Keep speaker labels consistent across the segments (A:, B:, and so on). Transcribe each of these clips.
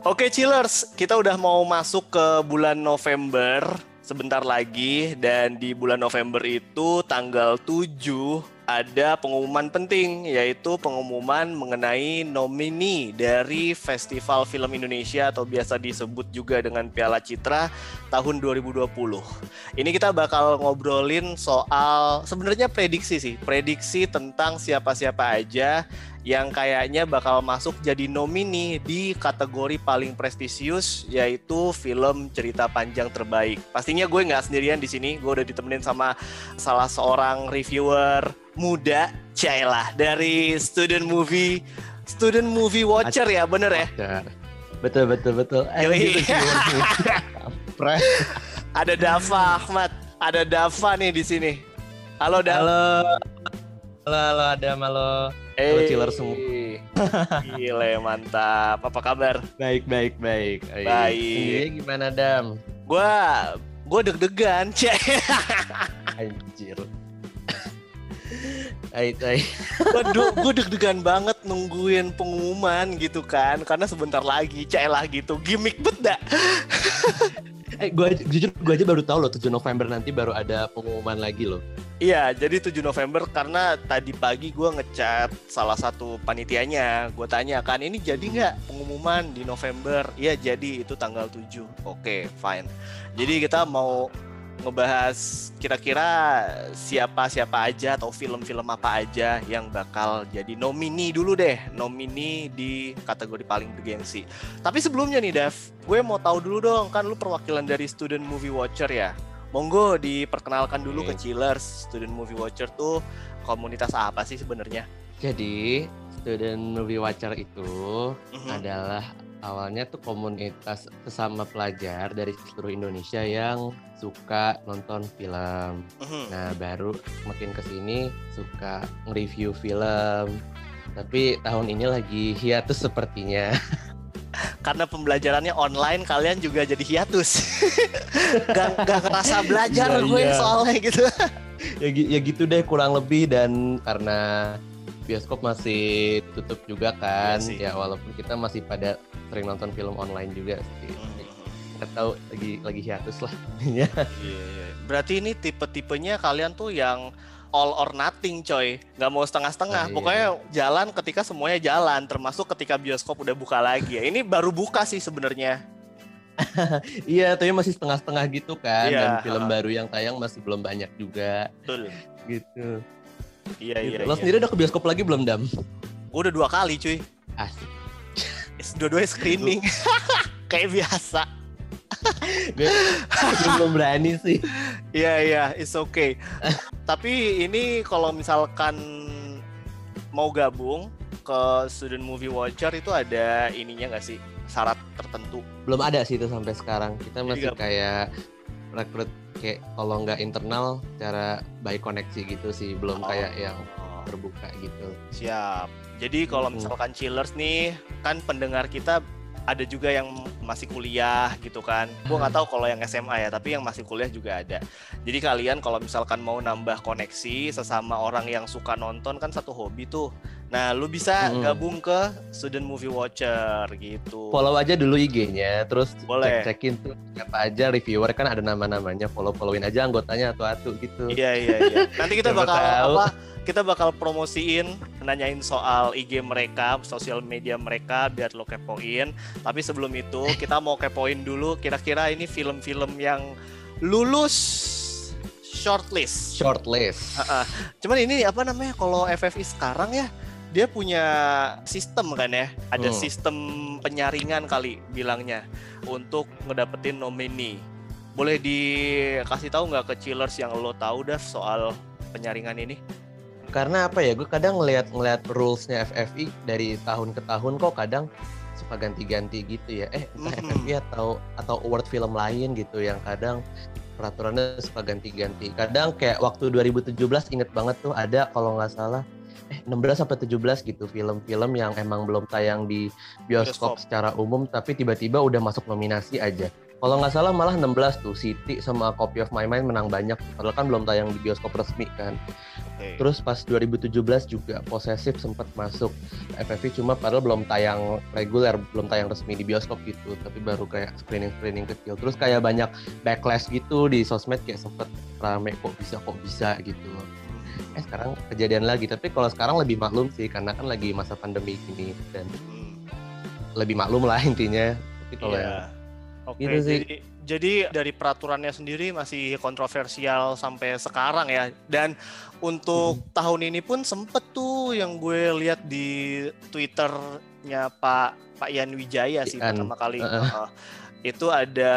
A: Oke chillers, kita udah mau masuk ke bulan November sebentar lagi. Dan di bulan November itu tanggal 7 ada pengumuman penting yaitu pengumuman mengenai nomini dari Festival Film Indonesia atau biasa disebut juga dengan Piala Citra tahun 2020. Ini kita bakal ngobrolin soal sebenarnya prediksi sih, prediksi tentang siapa-siapa aja yang kayaknya bakal masuk jadi nomini di kategori paling prestisius yaitu film cerita panjang terbaik. Pastinya gue nggak sendirian di sini, gue udah ditemenin sama salah seorang reviewer muda, Cailah dari student movie student movie watcher ya, bener ya?
B: Betul betul betul.
A: Yoi. ada Dava Ahmad, ada Dava nih di sini. Halo Dava.
B: Halo. Halo, halo Adam, halo.
A: Halo
B: chiller semua.
A: Gile, mantap. Apa kabar?
B: Baik, baik, baik.
A: Baik.
B: Sendiri gimana, Dam?
A: Gua gua deg-degan, cek.
B: Anjir. Hai, hai.
A: Waduh, gue deg-degan banget nungguin pengumuman gitu kan, karena sebentar lagi, lah gitu, gimmick bet dah.
B: eh, gue jujur gue aja baru tahu loh 7 November nanti baru ada pengumuman lagi loh.
A: Iya, jadi 7 November karena tadi pagi gue ngechat salah satu panitianya. Gue tanya kan, ini jadi nggak pengumuman di November? Iya, jadi itu tanggal 7. Oke, fine. Jadi kita mau ngebahas kira-kira siapa-siapa aja atau film-film apa aja yang bakal jadi nomini dulu deh, nomini di kategori paling bergengsi. Tapi sebelumnya nih, Dev, gue mau tahu dulu dong, kan lu perwakilan dari Student Movie Watcher ya Monggo diperkenalkan dulu okay. ke Chillers. Student Movie Watcher tuh komunitas apa sih sebenarnya?
B: Jadi, Student Movie Watcher itu mm-hmm. adalah awalnya tuh komunitas sesama pelajar dari seluruh Indonesia yang suka nonton film. Mm-hmm. Nah, baru makin ke sini suka nge-review film. Tapi tahun ini lagi hiatus sepertinya.
A: karena pembelajarannya online kalian juga jadi hiatus gak, gak ngerasa belajar ya, gue iya. soalnya gitu
B: ya, ya gitu deh kurang lebih dan karena bioskop masih tutup juga kan ya, ya walaupun kita masih pada sering nonton film online juga sih. Hmm. nggak tahu lagi lagi hiatus lah.
A: Ya berarti ini tipe-tipenya kalian tuh yang all or nothing coy. Nggak mau setengah-setengah. Nah, pokoknya jalan ketika semuanya jalan termasuk ketika bioskop udah buka lagi. Ya ini baru buka sih sebenarnya.
B: Iya tapi masih setengah-setengah gitu kan. Iya, dan film uh. baru yang tayang masih belum banyak juga.
A: Betul.
B: Gitu.
A: Iya gitu.
B: iya lo
A: iya.
B: sendiri udah ke bioskop lagi belum dam?
A: Gue udah dua kali cuy.
B: Asik
A: dua-duanya screening kayak biasa
B: belum berani sih.
A: Iya iya, it's okay. Tapi ini kalau misalkan mau gabung ke Student Movie Watcher itu ada ininya nggak sih syarat tertentu?
B: Belum ada sih itu sampai sekarang. Kita masih kayak rekrut kayak kalau nggak internal cara by koneksi gitu sih, belum oh. kayak yang terbuka gitu.
A: Siap. Jadi kalau misalkan chillers nih, kan pendengar kita ada juga yang masih kuliah gitu kan. Gue nggak tahu kalau yang SMA ya, tapi yang masih kuliah juga ada. Jadi kalian kalau misalkan mau nambah koneksi sesama orang yang suka nonton kan satu hobi tuh. Nah, lu bisa hmm. gabung ke Student Movie Watcher gitu.
B: Follow aja dulu IG-nya, terus Boleh. cek-cekin tuh siapa aja reviewer kan ada nama-namanya, follow-followin aja anggotanya atu-atu gitu.
A: Iya, iya, iya. Nanti kita bakal apa kita bakal promosiin nanyain soal IG mereka, sosial media mereka biar lo kepoin. Tapi sebelum itu kita mau kepoin dulu kira-kira ini film-film yang lulus shortlist.
B: Shortlist.
A: Uh -uh. Cuman ini apa namanya kalau FFI sekarang ya dia punya sistem kan ya, ada hmm. sistem penyaringan kali bilangnya untuk ngedapetin nomini. Boleh dikasih tahu nggak ke chillers yang lo tahu dah soal penyaringan ini?
B: karena apa ya gue kadang ngelihat ngelihat rulesnya FFI dari tahun ke tahun kok kadang suka ganti-ganti gitu ya eh entah mm -hmm. FFI atau atau award film lain gitu yang kadang peraturannya suka ganti-ganti kadang kayak waktu 2017 inget banget tuh ada kalau nggak salah eh 16 sampai 17 gitu film-film yang emang belum tayang di bioskop, bioskop secara umum tapi tiba-tiba udah masuk nominasi aja Kalau nggak salah malah 16 tuh City sama Copy of My Mind menang banyak. Padahal kan belum tayang di bioskop resmi kan.
A: Oke.
B: Terus pas 2017 juga Possessive sempat masuk FFV cuma padahal belum tayang reguler, belum tayang resmi di bioskop gitu, tapi baru kayak screening-screening kecil. Terus kayak banyak backlash gitu di sosmed kayak sempet rame kok bisa kok bisa gitu. Eh sekarang kejadian lagi, tapi kalau sekarang lebih maklum sih karena kan lagi masa pandemi gini dan
A: Hmm.
B: lebih maklum lah intinya. Tapi kalau
A: Iya.
B: yang
A: Oke,
B: Gitu sih.
A: jadi jadi dari peraturannya sendiri masih kontroversial sampai sekarang ya. Dan untuk tahun ini pun sempet tuh yang gue lihat di Twitternya Pak Pak Yan Wijaya sih
B: Ian.
A: pertama kali.
B: Heeh.
A: Heeh. Itu ada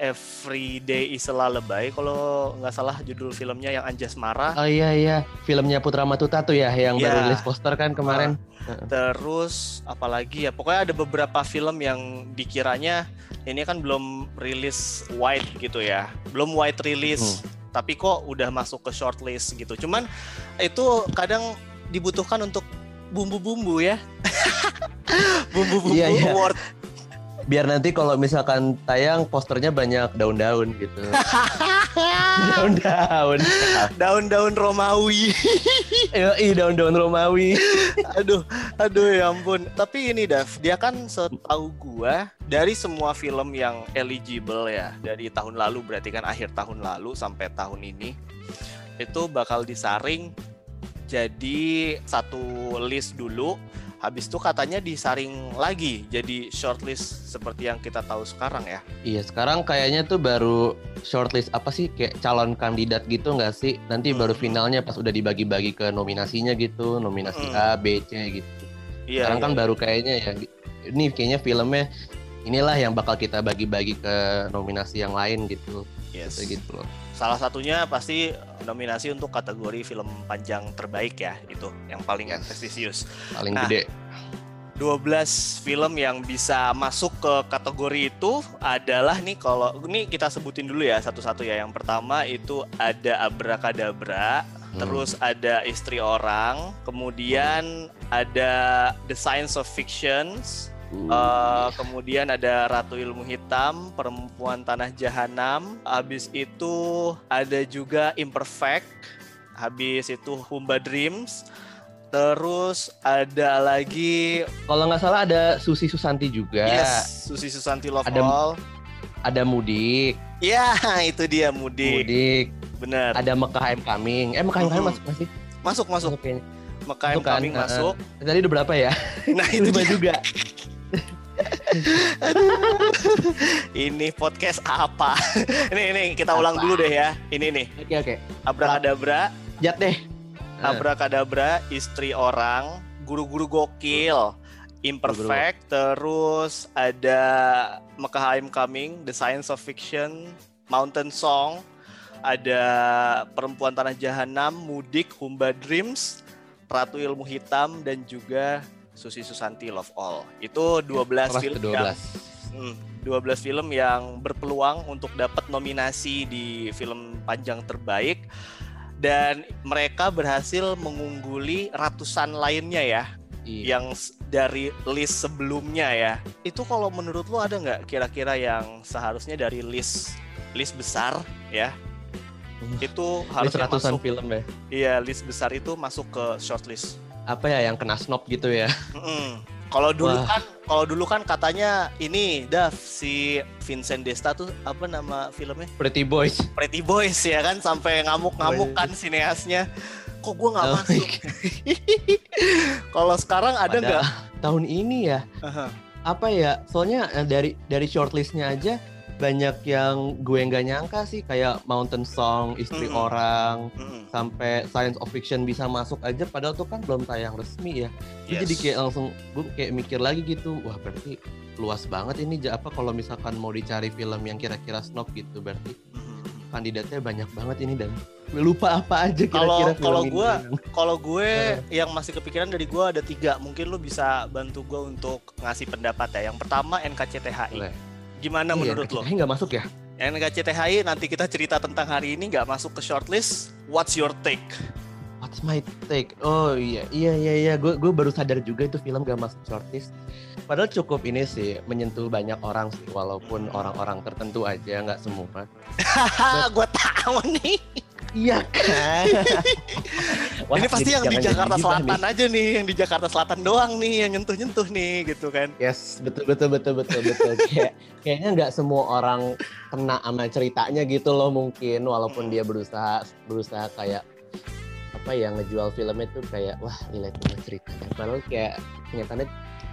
A: Everyday is a Lullaby kalau nggak salah judul filmnya yang Anjas Marah.
B: Oh iya iya, filmnya Putra Matuta tuh ya yang
A: Iya.
B: baru rilis poster kan kemarin.
A: Terus apalagi ya pokoknya ada beberapa film yang dikiranya ini kan belum rilis wide gitu ya. Belum wide release tapi kok udah masuk ke shortlist gitu. Cuman itu kadang dibutuhkan untuk bumbu-bumbu ya. Bumbu-bumbu
B: Iya, iya.
A: award.
B: Biar nanti kalau misalkan tayang posternya banyak daun-daun gitu. daun-daun.
A: Daun-daun Romawi.
B: Yoi, daun-daun Romawi.
A: aduh, aduh ya ampun. Tapi ini Dav, dia kan setahu gua dari semua film yang eligible ya dari tahun lalu berarti kan akhir tahun lalu sampai tahun ini itu bakal disaring jadi satu list dulu. Habis itu katanya disaring lagi jadi shortlist seperti yang kita tahu sekarang ya.
B: Iya, sekarang kayaknya tuh baru shortlist apa sih kayak calon kandidat gitu nggak sih? Nanti baru
A: Hmm.
B: finalnya pas udah dibagi-bagi ke nominasinya gitu, nominasi
A: Hmm.
B: A, B, C gitu.
A: Iya.
B: Sekarang kan
A: iya.
B: baru kayaknya ya ini kayaknya filmnya inilah yang bakal kita bagi-bagi ke nominasi yang lain gitu.
A: Yes.
B: Gitu loh.
A: Salah satunya pasti nominasi untuk kategori film panjang terbaik ya itu yang paling
B: Yes.
A: prestisius.
B: Paling
A: Nah,
B: gede.
A: 12 film yang bisa masuk ke kategori itu adalah nih kalau ini kita sebutin dulu ya satu-satu ya. Yang pertama itu ada Abracadabra,
B: Hmm.
A: terus ada Istri Orang, kemudian ada The Science of Fictions,
B: Uh,
A: eh, kemudian ada Ratu Ilmu Hitam, Perempuan Tanah Jahanam, habis itu ada juga Imperfect, habis itu Humba Dreams, terus ada lagi
B: kalau nggak salah ada Susi Susanti juga.
A: Yes, Susi Susanti Love
B: Ada-
A: All.
B: Ada Mudik,
A: Ya, itu dia Mudik.
B: Mudik.
A: Bener.
B: Ada Mekah I'm Coming. Eh Mekah I'm Coming masuk masih?
A: Masuk, masuk.
B: kayaknya.
A: Mekah
B: Masuk kan?
A: Coming masuk.
B: Tadi udah berapa ya?
A: Nah, itu
B: juga.
A: Ini podcast apa? ini ini kita ulang
B: Apa?
A: dulu deh ya. Ini nih,
B: Oke oke.
A: Abracadabra,
B: Jat deh. Ah.
A: Abracadabra, Istri Orang, Guru-guru Gokil, Imperfect, terus ada Mekah I'm Coming, The Science of Fiction, Mountain Song, ada Perempuan Tanah Jahanam, Mudik, Humba Dreams, Ratu Ilmu Hitam, dan juga Susi Susanti Love All. Itu 12
B: Kelas
A: film
B: ke-12.
A: yang Hmm, 12 film yang berpeluang untuk dapat nominasi di film panjang terbaik dan mereka berhasil mengungguli ratusan lainnya ya
B: Iya.
A: yang dari list sebelumnya ya. Itu kalau menurut lo ada nggak kira-kira yang seharusnya dari list list besar ya? Itu
B: Ini
A: harusnya
B: seratusan
A: masuk
B: film ya.
A: iya list besar itu masuk ke shortlist.
B: Apa ya yang kena snob gitu ya?
A: Mm-mm. Kalau dulu
B: Wah.
A: kan, kalau dulu kan katanya ini, Dav, si Vincent Desta tuh apa nama filmnya?
B: Pretty Boys.
A: Pretty Boys ya kan, sampai ngamuk-ngamuk
B: Oh,
A: kan sineasnya. Kok gue nggak
B: Oh,
A: masuk? kalau sekarang ada nggak?
B: Tahun ini ya.
A: Aha.
B: Apa ya? Soalnya eh, dari dari shortlistnya aja banyak yang gue nggak nyangka sih kayak Mountain Song, Istri
A: Mm-mm.
B: Orang,
A: Mm-mm.
B: sampai Science of Fiction bisa masuk aja padahal tuh kan belum tayang resmi ya. Gue
A: Yes.
B: Jadi kayak langsung gue kayak mikir lagi gitu, wah berarti luas banget ini apa kalau misalkan mau dicari film yang kira-kira snob gitu berarti
A: Mhm.
B: kandidatnya banyak banget ini dan lupa apa aja kira-kira
A: kalau
B: ini.
A: Kalau gue yang masih kepikiran dari gue ada tiga, mungkin lu bisa bantu gue untuk ngasih pendapat ya. Yang pertama NKCTHI.
B: Boleh.
A: Gimana
B: Iya,
A: menurut lo?
B: nggak masuk ya?
A: NKCTHI nanti kita cerita tentang hari ini nggak masuk ke shortlist. What's your take?
B: What's my take? Oh iya iya iya iya gue gue baru sadar juga itu film gak masuk shortlist. Padahal cukup ini sih menyentuh banyak orang sih walaupun orang-orang tertentu aja nggak semua.
A: Haha, gue tahu nih.
B: Iya kan?
A: Wah, ini pasti yang di Jakarta Selatan nih. aja nih, yang di Jakarta Selatan doang nih yang nyentuh-nyentuh nih gitu kan.
B: Yes, betul betul betul betul betul. Kayak kayaknya nggak semua orang kena sama ceritanya gitu loh mungkin walaupun hmm. dia berusaha berusaha kayak apa ya ngejual filmnya tuh kayak wah nilai sama ceritanya padahal kayak kenyataannya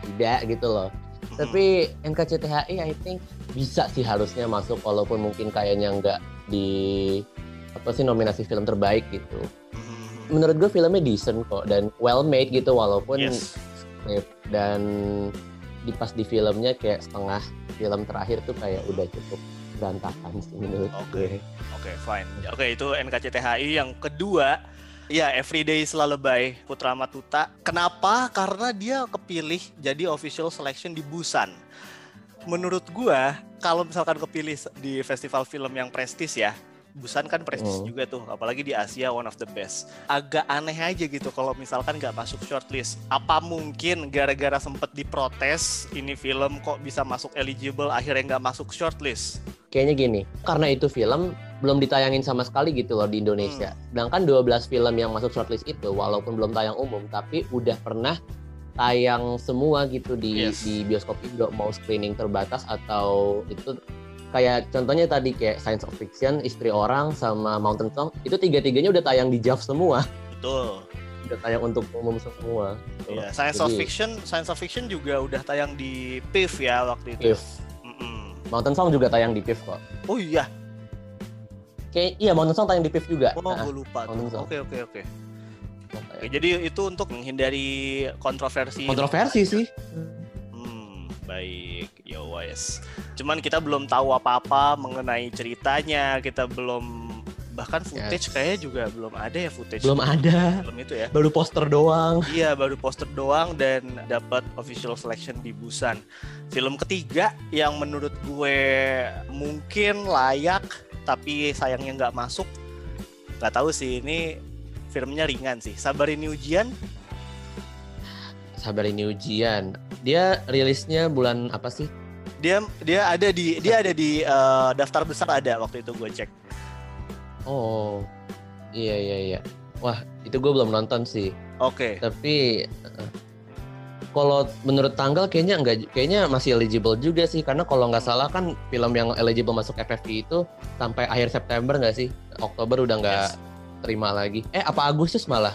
B: tidak gitu loh. Hmm. Tapi NKCTHI I think bisa sih harusnya masuk walaupun mungkin kayaknya nggak di apa sih nominasi film terbaik gitu. Hmm. Menurut gue filmnya decent kok dan well made gitu walaupun yes. script dan di pas di filmnya kayak setengah film terakhir tuh kayak udah cukup berantakan sih menurut
A: okay. gue. Oke, okay, fine. Oke, okay, itu NKCTHI yang kedua Ya, Everyday Bay Putra Matuta. Kenapa? Karena dia kepilih jadi official selection di Busan. Menurut gua, kalau misalkan kepilih di festival film yang prestis ya, Busan kan prestis hmm. juga tuh, apalagi di Asia one of the best. Agak aneh aja gitu kalau misalkan nggak masuk shortlist. Apa mungkin gara-gara sempet diprotes ini film kok bisa masuk eligible akhirnya nggak masuk shortlist?
B: Kayaknya gini, karena itu film belum ditayangin sama sekali gitu loh di Indonesia. Hmm. Sedangkan 12 film yang masuk shortlist itu walaupun belum tayang umum tapi udah pernah tayang semua gitu di yes. di bioskop Indo mau screening terbatas atau itu kayak contohnya tadi kayak Science of Fiction, Istri Orang sama Mountain Song itu tiga-tiganya udah tayang di JAV semua.
A: Betul.
B: Udah tayang untuk umum semua.
A: Gitu iya, Science Jadi, of Fiction, Science of Fiction juga udah tayang di PIF ya waktu itu.
B: Mm -mm. Mountain Song juga tayang di PIF kok.
A: Oh iya.
B: Kayak iya Mountain Song tayang di PIF juga.
A: Oh, nah, gue lupa. Oke, oke, oke. Oke, jadi itu untuk menghindari kontroversi.
B: Kontroversi sih.
A: Hmm, baik. Ya wes. Cuman kita belum tahu apa-apa mengenai ceritanya. Kita belum bahkan footage yes. kayaknya juga belum ada ya footage.
B: Belum ada. Belum itu ya. Baru poster doang.
A: Iya baru poster doang dan dapat official selection di Busan. Film ketiga yang menurut gue mungkin layak tapi sayangnya nggak masuk. Nggak tahu sih ini filmnya ringan sih. Sabar ini ujian
B: sabar ini ujian. Dia rilisnya bulan apa sih?
A: Dia dia ada di dia ada di uh, daftar besar ada waktu itu gue cek.
B: Oh iya iya iya. Wah itu gue belum nonton sih.
A: Oke. Okay.
B: tapi uh, kalau menurut tanggal kayaknya enggak kayaknya masih eligible juga sih. Karena kalau nggak salah kan film yang eligible masuk FFP itu sampai akhir September nggak sih? Oktober udah nggak yes. terima lagi. Eh apa Agustus malah?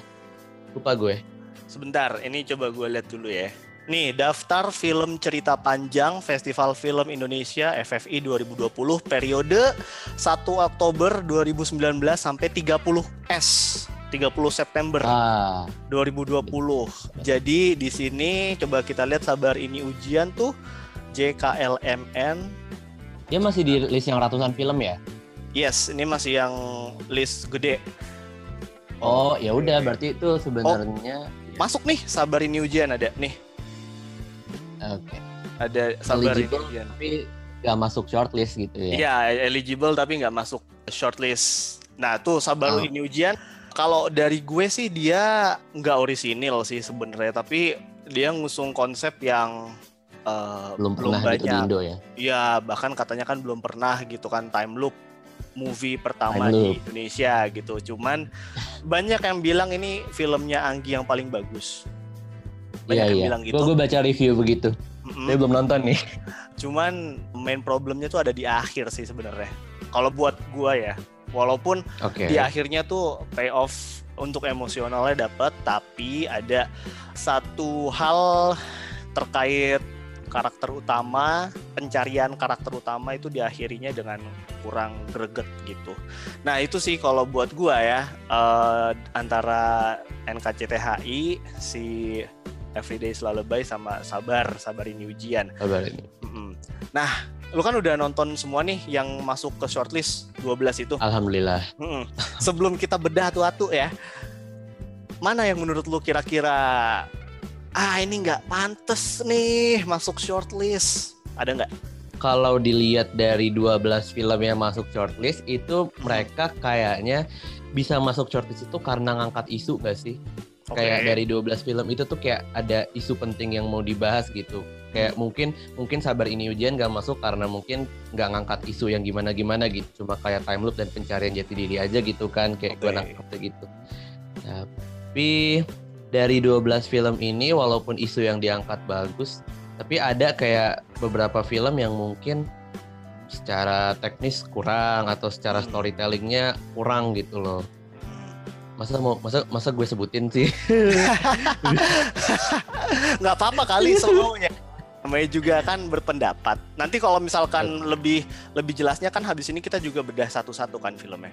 B: Lupa gue
A: sebentar ini coba gue lihat dulu ya Nih, daftar film cerita panjang Festival Film Indonesia FFI 2020 periode 1 Oktober 2019 sampai 30 S 30 September ah. 2020. Jadi di sini coba kita lihat sabar ini ujian tuh JKLMN.
B: Dia masih di list yang ratusan film ya?
A: Yes, ini masih yang list gede.
B: Oh, ya udah berarti itu sebenarnya oh,
A: masuk nih sabar ini ujian ada nih
B: Oke. Okay.
A: Ada sabar eligible,
B: ini, tapi nggak masuk shortlist gitu ya?
A: Iya, eligible tapi nggak masuk shortlist. Nah, tuh sabar oh. ini ujian. Kalau dari gue sih dia nggak orisinil sih sebenarnya, tapi dia ngusung konsep yang uh,
B: belum, belum pernah banyak. Gitu di Indo ya?
A: Iya, bahkan katanya kan belum pernah gitu kan time loop movie pertama di Indonesia gitu. Cuman banyak yang bilang ini filmnya Anggi yang paling bagus
B: banyak yeah, yang yeah. bilang gitu. Gue baca review begitu. Mm-hmm. Saya belum nonton nih.
A: Cuman main problemnya tuh ada di akhir sih sebenarnya. Kalau buat gue ya, walaupun okay. di akhirnya tuh payoff untuk emosionalnya dapat, tapi ada satu hal terkait karakter utama, pencarian karakter utama itu diakhirinya dengan kurang greget gitu. Nah itu sih kalau buat gua ya uh, antara NKCTHI si Everyday Selalu Baik sama Sabar, Sabar ini ujian.
B: Sabar ini.
A: Nah, lu kan udah nonton semua nih yang masuk ke shortlist 12 itu.
B: Alhamdulillah.
A: Mm-mm. Sebelum kita bedah atu-atu ya, mana yang menurut lu kira-kira ah ini nggak pantas nih masuk shortlist? Ada nggak?
B: Kalau dilihat dari 12 film yang masuk shortlist itu mereka kayaknya bisa masuk shortlist itu karena ngangkat isu gak sih?
A: Oke.
B: Kayak dari 12 film itu tuh kayak ada isu penting yang mau dibahas gitu. Kayak mungkin mungkin sabar ini ujian gak masuk karena mungkin nggak ngangkat isu yang gimana-gimana gitu. Cuma kayak time loop dan pencarian jati diri aja gitu kan. Kayak gue
A: Oke.
B: nangkepnya gitu. Tapi dari 12 film ini walaupun isu yang diangkat bagus, tapi ada kayak beberapa film yang mungkin secara teknis kurang atau secara storytellingnya kurang gitu loh. Masa mau masa masa gue sebutin sih?
A: nggak apa-apa kali semuanya namanya juga kan berpendapat nanti kalau misalkan lebih lebih jelasnya kan habis ini kita juga bedah satu-satu kan filmnya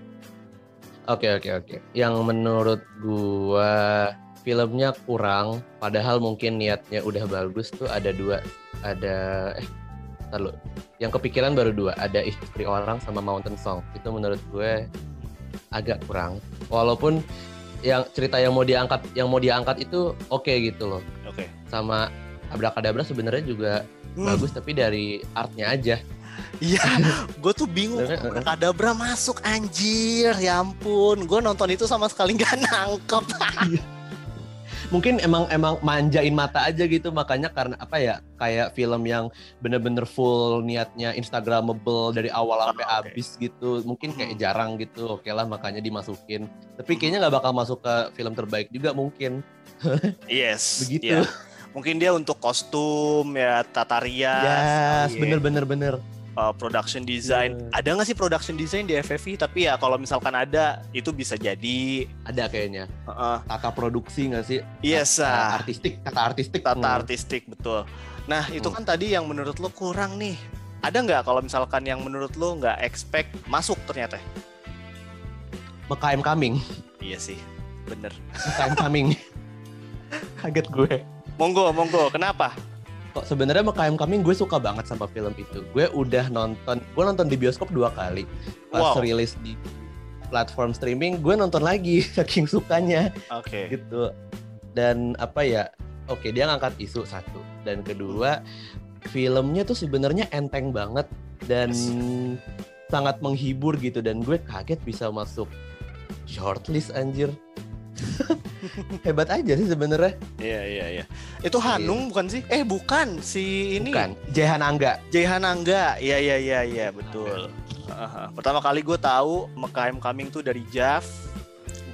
B: Oke oke oke. Yang menurut gua filmnya kurang, padahal mungkin niatnya udah bagus tuh ada dua, ada eh ntar lu. Yang kepikiran baru dua, ada istri orang sama Mountain Song. Itu menurut gue agak kurang. Walaupun yang cerita yang mau diangkat yang mau diangkat itu oke gitu loh.
A: oke
B: Sama Abrakadabra sebenarnya juga
A: Hmm,
B: bagus tapi dari artnya aja.
A: iya gue tuh bingung kadabra masuk anjir ya ampun gue nonton itu sama sekali nggak nangkep
B: mungkin emang emang manjain mata aja gitu makanya karena apa ya kayak film yang bener-bener full niatnya instagramable dari awal sampai
A: Ah, oke.
B: habis gitu mungkin kayak
A: Hmm.
B: jarang gitu oke lah makanya dimasukin tapi kayaknya nggak bakal masuk ke film terbaik juga mungkin
A: yes
B: Begitu.
A: iya. mungkin dia untuk kostum ya tata rias
B: yes
A: iya.
B: bener bener bener
A: uh, production design.
B: Iya.
A: Ada nggak sih production design di FFI? Tapi ya kalau misalkan ada, itu bisa jadi.
B: ada kayaknya
A: Uh,
B: tata produksi nggak sih
A: yes,
B: Tata
A: ah,
B: artistik tata artistik
A: tata
B: Hmm.
A: artistik betul. Nah itu
B: Hmm.
A: kan tadi yang menurut lo kurang nih. Ada nggak kalau misalkan yang menurut lo nggak expect masuk ternyata?
B: Mekayem Coming
A: Iya sih, bener.
B: Mekayem Coming kaget gue
A: Monggo, monggo. Kenapa?
B: Kok sebenarnya Mekayem Coming gue suka banget sama film itu. Gue udah nonton, gue nonton di bioskop dua kali. Pas
A: Wow.
B: rilis di platform streaming, gue nonton lagi saking sukanya
A: Oke.
B: gitu. Dan apa ya? Oke, dia ngangkat isu satu. Dan kedua, filmnya tuh sebenarnya enteng banget dan
A: Yes.
B: sangat menghibur gitu. Dan gue kaget bisa masuk shortlist anjir. Hebat aja sih sebenarnya.
A: Iya, iya, iya. Itu Hanung bukan sih? Eh bukan, si ini
B: Bukan, Jehan Angga.
A: Jaihan Angga. Iya, iya, iya, iya, betul. Aha. Pertama kali gue tahu Mekayem Coming tuh dari Jav.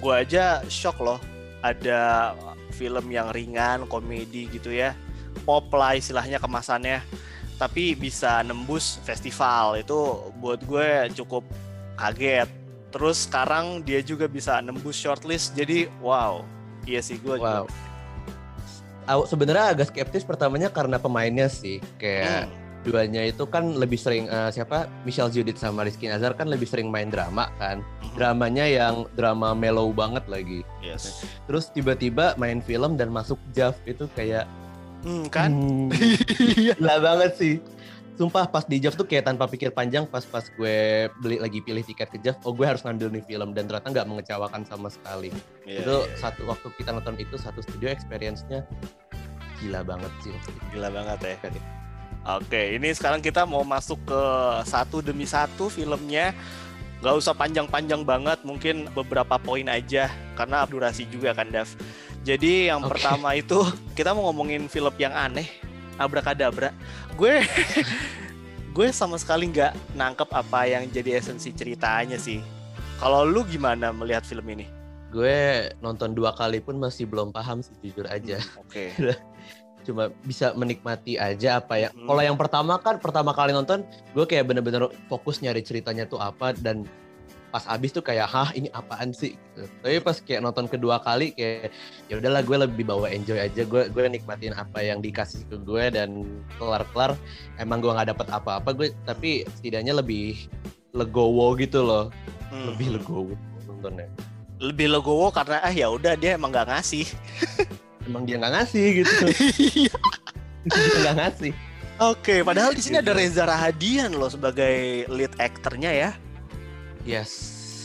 A: Gue aja shock loh. Ada film yang ringan, komedi gitu ya. Pop lah istilahnya kemasannya. Tapi bisa nembus festival. Itu buat gue cukup kaget. Terus sekarang dia juga bisa nembus shortlist. Jadi wow. Iya sih gue
B: Wow. Aku sebenarnya agak skeptis pertamanya karena pemainnya sih. Kayak
A: Hmm.
B: duanya itu kan lebih sering eh, siapa Michelle Judith sama Rizky Nazar kan lebih sering main drama kan.
A: Hmm.
B: Dramanya yang drama mellow banget lagi.
A: Yes.
B: Terus tiba-tiba main film dan masuk JAV itu kayak
A: Hmm, kan?
B: hmm, gila banget sih. Sumpah pas di JAV tuh kayak tanpa pikir panjang pas pas gue beli lagi pilih tiket ke JAV, oh gue harus ngambil nih film dan ternyata nggak mengecewakan sama sekali.
A: Iya,
B: itu
A: iya.
B: satu waktu kita nonton itu satu studio experience-nya gila banget sih.
A: Gila banget ya. Oke, ini sekarang kita mau masuk ke satu demi satu filmnya. Gak usah panjang-panjang banget, mungkin beberapa poin aja karena durasi juga kan, Dav. Jadi yang
B: Oke.
A: pertama itu kita mau ngomongin film yang aneh, Abrakadabra. Gue gue sama sekali nggak nangkep apa yang jadi esensi ceritanya sih. Kalau lu gimana melihat film ini?
B: Gue nonton dua kali pun masih belum paham sih jujur aja.
A: Oke.
B: Cuma bisa menikmati aja apa ya.
A: Hmm.
B: Kalau yang pertama kan pertama kali nonton gue kayak bener-bener fokus nyari ceritanya tuh apa dan pas abis tuh kayak hah ini apaan sih gitu. Tapi pas kayak nonton kedua kali kayak ya udahlah gue lebih bawa enjoy aja gue gue nikmatin apa yang dikasih ke gue dan kelar-kelar emang gue nggak dapat apa-apa gue tapi setidaknya lebih legowo gitu loh
A: Hmm.
B: lebih legowo nontonnya
A: Lebih legowo karena ah ya udah dia emang nggak ngasih.
B: emang dia nggak ngasih gitu dia nggak ngasih
A: Oke, padahal di sini ada Reza Rahadian loh sebagai lead aktornya ya.
B: Yes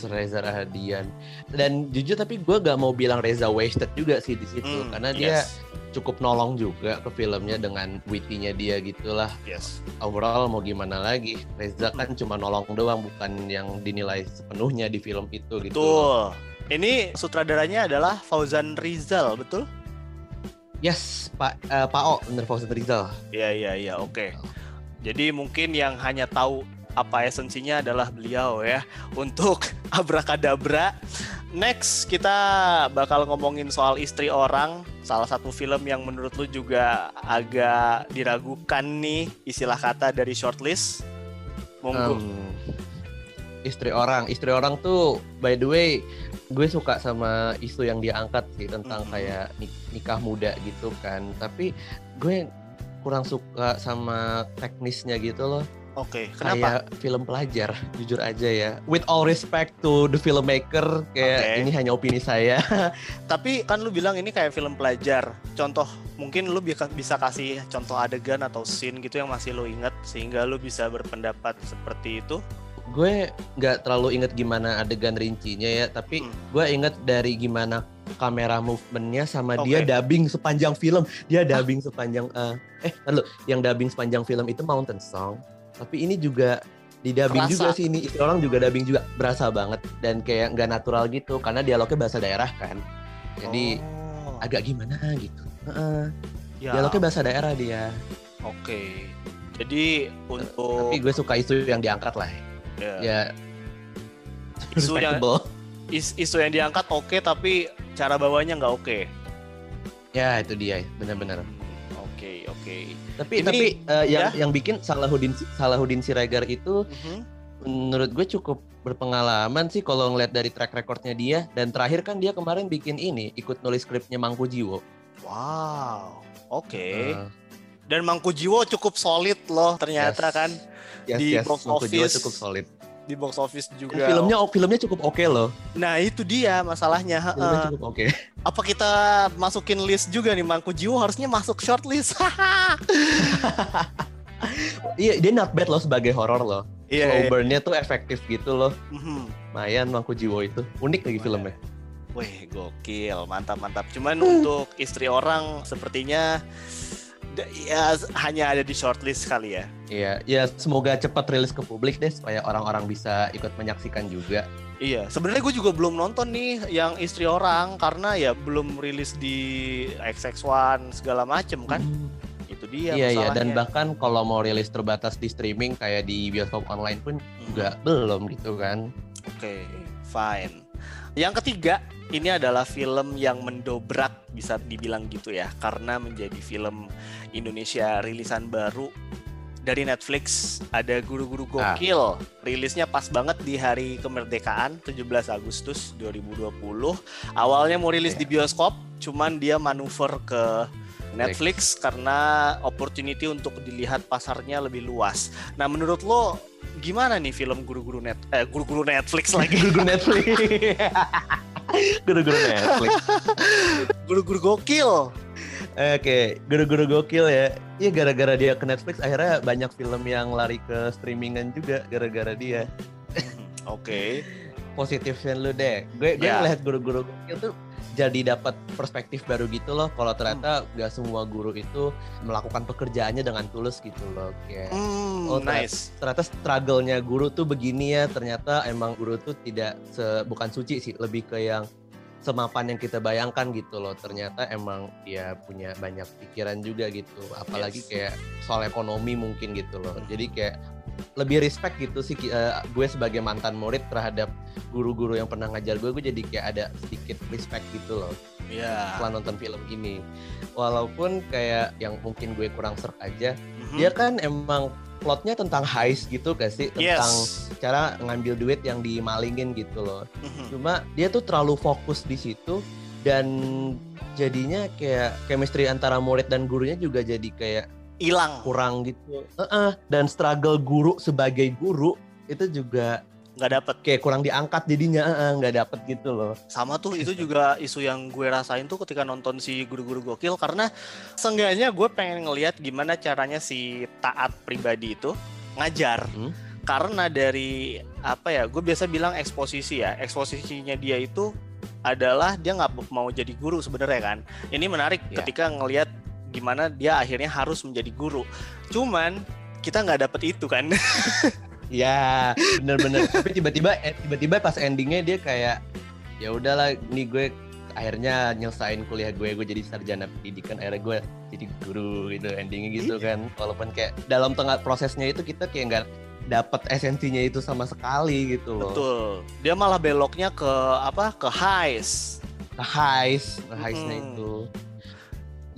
B: Reza Rahadian dan jujur tapi gue gak mau bilang Reza wasted juga sih di situ
A: Hmm,
B: karena dia
A: yes,
B: cukup nolong juga ke filmnya dengan witty-nya dia gitulah
A: yes.
B: overall mau gimana lagi Reza kan cuma nolong doang bukan yang dinilai sepenuhnya di film itu gitu
A: Betul. Ini sutradaranya adalah Fauzan Rizal, betul?
B: Yes, Pak uh, Pak O, bener Fauzan Rizal.
A: Iya iya iya, oke. Jadi mungkin yang hanya tahu apa esensinya adalah beliau ya untuk abrakadabra. Next kita bakal ngomongin soal istri orang, salah satu film yang menurut lu juga agak diragukan nih istilah kata dari shortlist. Monggo.
B: Um, istri orang, istri orang tuh by the way gue suka sama isu yang dia angkat sih tentang
A: Mhm.
B: kayak nik- nikah muda gitu kan tapi gue kurang suka sama teknisnya gitu loh
A: Oke, kenapa?
B: kayak film pelajar jujur aja ya with all respect to the filmmaker kayak
A: Oke.
B: ini hanya opini saya
A: Tapi kan lu bilang ini kayak film pelajar. Contoh, mungkin lu bisa kasih contoh adegan atau scene gitu yang masih lu ingat sehingga lu bisa berpendapat seperti itu.
B: gue nggak terlalu inget gimana adegan rincinya ya tapi
A: Hmm.
B: gue inget dari gimana kamera movementnya sama dia
A: Oke.
B: dubbing sepanjang film dia dubbing sepanjang eh eh lalu yang dubbing sepanjang film itu Mountain Song tapi ini juga di dubbing juga sih ini orang juga dubbing juga berasa banget dan kayak nggak natural gitu karena dialognya bahasa daerah kan. Jadi
A: Oh,
B: agak gimana gitu. Heeh,
A: ya,
B: dialognya bahasa daerah dia.
A: Oke. Jadi untuk
B: tapi gue suka isu yang diangkat lah.
A: Ya,
B: ya.
A: Isu yang- is- isu yang diangkat oke tapi cara bawanya nggak oke.
B: ya itu dia benar-benar
A: Oke.
B: Tapi
A: Ini-
B: tapi yang
A: ya.
B: yang bikin Salahuddin Salahuddin Siregar itu
A: Mhm.
B: menurut gue cukup berpengalaman sih kalau ngeliat dari track recordnya dia dan terakhir kan dia kemarin bikin ini ikut nulis skripnya Mangku Jiwo.
A: Wow. Oke.
B: Eh,
A: Dan Mangku Jiwo cukup solid loh ternyata
B: Yes.
A: kan
B: yes,
A: Di
B: yes,
A: box
B: Mangku Jiwo cukup solid.
A: Di box office
B: Dan
A: juga.
B: filmnya filmnya cukup oke loh.
A: Nah itu dia masalahnya.
B: Filmnya
A: heeh.
B: cukup oke.
A: Apa kita masukin list juga nih Mangku Jiwo harusnya masuk shortlist.
B: Iya dia not bad loh sebagai horor loh.
A: Iya.
B: Slow burn-nya tuh efektif gitu loh.
A: Mhm.
B: Lumayan Mangku Jiwo itu. Unik lagi
A: Lumayan.
B: filmnya.
A: Wih gokil, mantap mantap. Cuman untuk istri orang sepertinya ya hanya ada di shortlist kali ya.
B: Iya, ya semoga cepat rilis ke publik deh supaya orang-orang bisa ikut menyaksikan juga.
A: Iya, sebenarnya gue juga belum nonton nih yang istri orang karena ya belum rilis di XX1 segala macem kan.
B: Hmm.
A: Itu dia
B: Iya iya dan bahkan kalau mau rilis terbatas di streaming kayak di bioskop online pun
A: Mhm.
B: juga belum gitu kan.
A: Oke, fine. Yang ketiga, ini adalah film yang mendobrak bisa dibilang gitu ya, karena menjadi film Indonesia rilisan baru dari Netflix. Ada guru-guru
B: Ah.
A: gokil. Rilisnya pas banget di hari kemerdekaan 17 Agustus 2020. Awalnya mau rilis di bioskop, cuman dia manuver ke Netflix karena opportunity untuk dilihat pasarnya lebih luas. Nah, menurut lo gimana nih film guru-guru net eh guru-guru Netflix lagi?
B: Guru-guru Netflix. Guru-guru Netflix.
A: guru-guru gokil.
B: Oke, guru-guru gokil ya. Iya gara-gara dia ke Netflix akhirnya banyak film yang lari ke streamingan juga gara-gara dia.
A: Oke.
B: Positifnya lu deh. Gue gue
A: Ya.
B: ngeliat guru-guru gokil tuh jadi dapat perspektif baru gitu loh. Kalau ternyata nggak semua guru itu melakukan pekerjaannya dengan tulus gitu loh. Kayak
A: Hmm,
B: Oh, ternyata-
A: nice.
B: ternyata struggle-nya guru tuh begini ya ternyata emang guru tuh tidak se bukan suci sih lebih ke yang semapan yang kita bayangkan gitu loh ternyata emang dia punya banyak pikiran juga gitu apalagi
A: Yes.
B: kayak soal ekonomi mungkin gitu loh
A: Hmm.
B: jadi kayak lebih respect gitu sih eh, gue sebagai mantan murid terhadap guru-guru yang pernah ngajar gue gue jadi kayak ada sedikit respect gitu loh
A: Ya.
B: setelah nonton film ini walaupun kayak yang mungkin gue kurang serk aja
A: Mhm.
B: dia kan emang plotnya tentang heist gitu gak sih tentang
A: Yes.
B: cara ngambil duit yang dimalingin gitu loh
A: Mhm.
B: cuma dia tuh terlalu fokus di situ dan jadinya kayak chemistry antara murid dan gurunya juga jadi kayak
A: Hilang.
B: kurang gitu Heeh, dan struggle guru sebagai guru itu juga
A: Nggak dapet.
B: kayak kurang diangkat jadinya heeh, nggak dapet gitu loh
A: Sama tuh itu juga isu yang gue rasain tuh ketika nonton si guru-guru gokil karena seenggaknya gue pengen ngelihat gimana caranya si taat pribadi itu ngajar.
B: Hmm.
A: Karena dari apa ya, gue biasa bilang eksposisi ya. Eksposisinya dia itu adalah dia nggak mau jadi guru sebenarnya kan. Ini menarik
B: Ya.
A: ketika ngelihat gimana dia akhirnya harus menjadi guru. Cuman kita nggak dapet itu kan.
B: ya bener-bener tapi tiba-tiba eh, tiba-tiba pas endingnya dia kayak ya udahlah nih gue akhirnya nyelesain kuliah gue gue jadi sarjana pendidikan akhirnya gue jadi guru gitu endingnya gitu
A: Iya.
B: kan walaupun kayak dalam tengah prosesnya itu kita kayak nggak dapat esensinya itu sama sekali gitu loh
A: Betul. Dia malah beloknya ke apa? Ke highs.
B: nge-highs nge-highsnya
A: Mm.
B: itu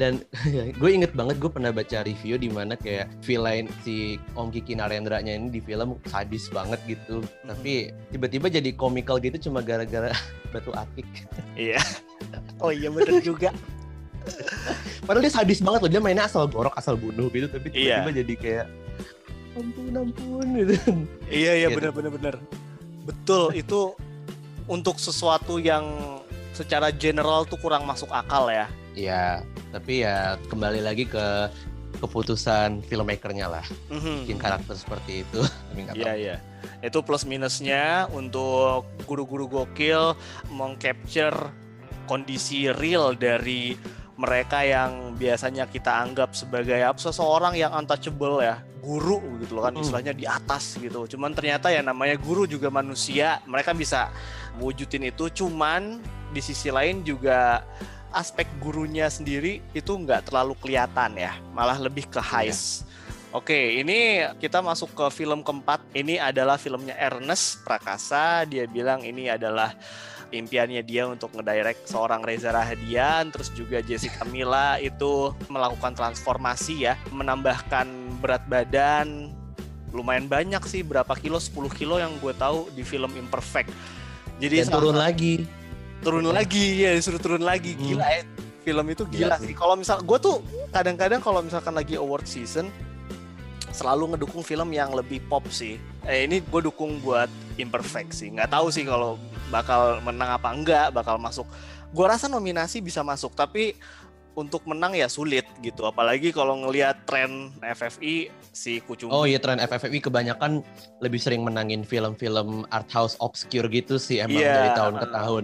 B: dan gue inget banget gue pernah baca review di mana kayak villain si Om Kiki Narendra-nya ini di film sadis banget gitu tapi tiba-tiba jadi komikal gitu cuma gara-gara batu akik
A: Iya. Oh iya bener juga.
B: padahal dia sadis banget loh dia mainnya asal gorok asal bunuh gitu tapi
A: Iya.
B: tiba-tiba jadi kayak ampun ampun gitu
A: iya iya
B: Gitu.
A: bener bener bener. Betul itu untuk sesuatu yang secara general tuh kurang masuk akal ya.
B: ya tapi ya kembali lagi ke keputusan filmmakernya lah.
A: Mhm.
B: bikin karakter seperti itu.
A: Iya iya. Itu plus minusnya untuk guru-guru gokil mengcapture kondisi real dari mereka yang biasanya kita anggap sebagai apa seseorang yang untouchable ya. Guru gitu loh kan
B: Mm.
A: istilahnya di atas gitu. Cuman ternyata ya namanya guru juga manusia. Mereka bisa wujudin itu. Cuman di sisi lain juga aspek gurunya sendiri itu nggak terlalu kelihatan ya malah lebih ke highs Oke, ini kita masuk ke film keempat. Ini adalah filmnya Ernest Prakasa. Dia bilang ini adalah impiannya dia untuk ngedirect seorang Reza Rahadian, terus juga Jessica Mila itu melakukan transformasi ya, menambahkan berat badan lumayan banyak sih, berapa kilo? 10 kilo yang gue tahu di film Imperfect. Jadi
B: dan turun lagi
A: turun lagi ya disuruh turun lagi.
B: Hmm.
A: gila ya film itu gila
B: Gila
A: sih. kalau misal gue tuh kadang-kadang kalau misalkan lagi award season selalu ngedukung film yang lebih pop sih. Eh ini gue dukung buat imperfect sih. Nggak tahu sih kalau bakal menang apa enggak bakal masuk. Gue rasa nominasi bisa masuk tapi untuk menang ya sulit gitu. Apalagi kalau ngelihat tren FFI si Kucumbi.
B: Oh iya tren FFI kebanyakan lebih sering menangin film-film art house obscure gitu sih emang
A: Iya.
B: dari tahun ke tahun.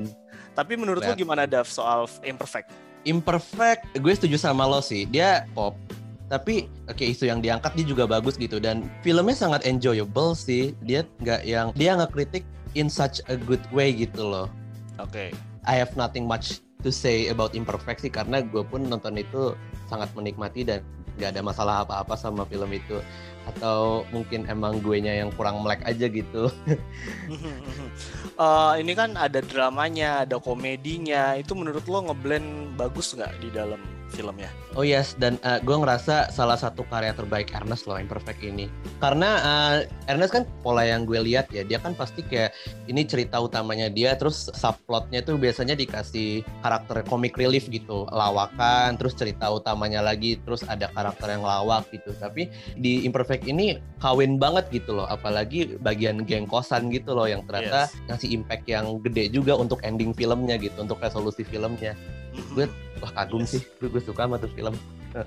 A: Tapi menurut lo gimana Dav soal imperfect
B: Imperfect, gue setuju sama lo sih. Dia pop, tapi oke isu yang diangkat dia juga bagus gitu dan filmnya sangat enjoyable sih. Dia nggak yang dia nggak kritik in such a good way gitu loh.
A: oke
B: I have nothing much to say about Imperfect sih karena gue pun nonton itu sangat menikmati dan nggak ada masalah apa-apa sama film itu atau mungkin emang gue nya yang kurang melek aja gitu
A: Eh, ini kan ada dramanya, ada komedinya. Itu menurut lo ngeblend bagus nggak di dalam filmnya?
B: Oh yes, dan uh, gue ngerasa salah satu karya terbaik Ernest loh Imperfect ini. Karena uh, Ernest kan pola yang gue lihat ya, dia kan pasti kayak ini cerita utamanya dia, terus subplotnya tuh biasanya dikasih karakter comic relief gitu, lawakan, terus cerita utamanya lagi, terus ada karakter yang lawak gitu. Tapi di Imperfect ini kawin banget gitu loh, apalagi bagian geng kosan gitu loh yang ternyata
A: Yes.
B: ngasih impact yang gede juga untuk ending filmnya gitu, untuk resolusi filmnya. Gue wah kagum
A: Yes.
B: sih, gue, gue suka sama tuh film.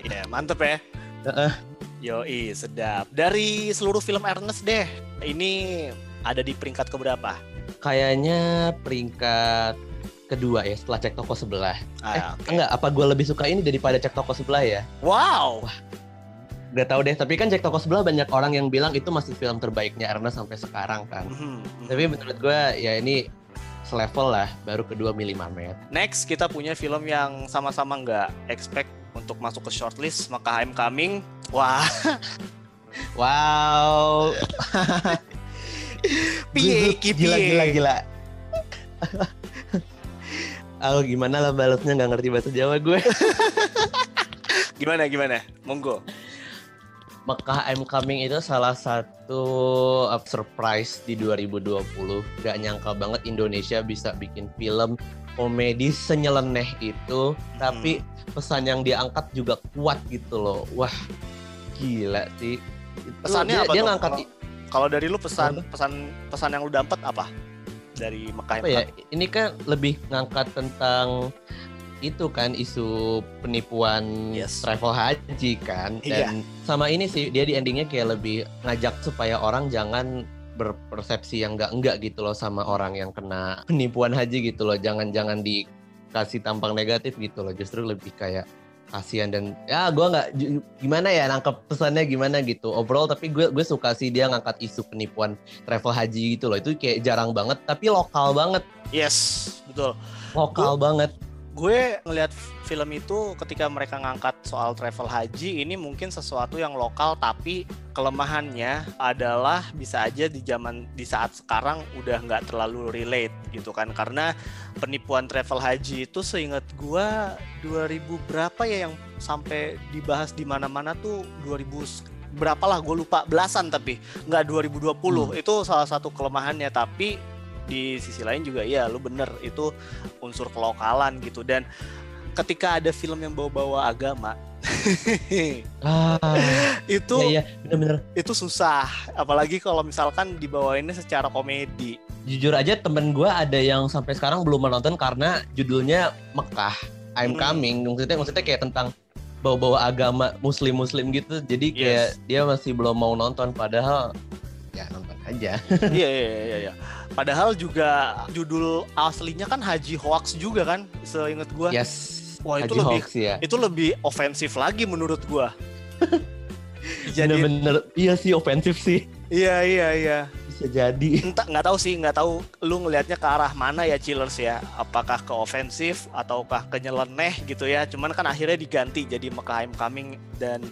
A: Iya, mantep ya.
B: Heeh.
A: Yoi, sedap. Dari seluruh film Ernest deh, ini ada di peringkat keberapa?
B: Kayaknya peringkat kedua ya setelah cek toko sebelah. eh,
A: Ah, oke.
B: enggak, apa gue lebih suka ini daripada cek toko sebelah ya?
A: Wow.
B: Gak tahu deh, tapi kan cek toko sebelah banyak orang yang bilang itu masih film terbaiknya Ernest sampai sekarang kan.
A: Mhm, mhm.
B: Tapi menurut gue ya ini selevel lah, baru kedua Mili Mamet.
A: Next kita punya film yang sama-sama nggak expect untuk masuk ke shortlist, maka I'm Coming. Wah,
B: Wow,
A: piye,
B: gila gila gila. Oh gimana lah balasnya nggak ngerti bahasa Jawa gue.
A: Gimana, gimana? Monggo.
B: Mekah I'm Coming itu salah satu uh, surprise di 2020. Gak nyangka banget Indonesia bisa bikin film komedi senyeleneh itu, tapi pesan yang diangkat juga kuat gitu loh. Wah, gila sih.
A: Pesannya
B: dia,
A: apa
B: dia
A: tuh?
B: ngangkat
A: Kalau- Kalau dari lu pesan
B: Apa?
A: pesan pesan yang lu dapat apa? Dari Mekah
B: apa ya? Ini kan lebih ngangkat tentang itu kan isu penipuan
A: Yes.
B: travel haji kan.
A: Iya.
B: dan sama ini sih dia di endingnya kayak lebih ngajak supaya orang jangan berpersepsi yang enggak enggak gitu loh sama orang yang kena penipuan haji gitu loh. Jangan jangan dikasih tampang negatif gitu loh. Justru lebih kayak kasihan dan ya gue nggak gimana ya nangkep pesannya gimana gitu. Overall tapi gue gue suka sih dia ngangkat isu penipuan travel haji gitu loh. Itu kayak jarang banget tapi lokal banget.
A: Yes, betul.
B: lokal banget
A: gue ngelihat film itu ketika mereka ngangkat soal travel haji ini mungkin sesuatu yang lokal tapi kelemahannya adalah bisa aja di zaman di saat sekarang udah nggak terlalu relate gitu kan. Karena penipuan travel haji itu seingat gue 2000 berapa ya yang sampai dibahas di mana-mana tuh 2000 berapa lah gue lupa belasan tapi nggak 2020 itu salah satu kelemahannya tapi di sisi lain juga iya lu bener itu unsur kelokalan gitu. Dan ketika ada film yang bawa-bawa agama
B: ah
A: itu
B: iya iya bener-bener.
A: itu susah. Apalagi kalau misalkan dibawainnya secara komedi.
B: Jujur aja temen gue ada yang sampai sekarang belum menonton karena judulnya Mekah I'm
A: Hmm.
B: Coming. Maksudnya maksudnya kayak tentang bawa-bawa agama muslim-muslim gitu. Jadi kayak
A: Yes.
B: dia masih belum mau nonton padahal ya nonton aja.
A: Iya iya iya iya. Padahal juga judul aslinya kan Haji Hoax juga kan seingat gua.
B: Yes.
A: Wah itu
B: Haji
A: lebih
B: Hoax ya
A: itu lebih ofensif lagi menurut gua. Jadi
B: bener-bener iya sih ofensif sih.
A: Iya iya iya.
B: Bisa jadi.
A: Entah nggak tahu sih nggak tahu lu ngelihatnya ke arah mana ya chillers ya. Apakah ke ofensif ataukah ke nyeleneh gitu ya. Cuman kan akhirnya diganti jadi Mekah Coming dan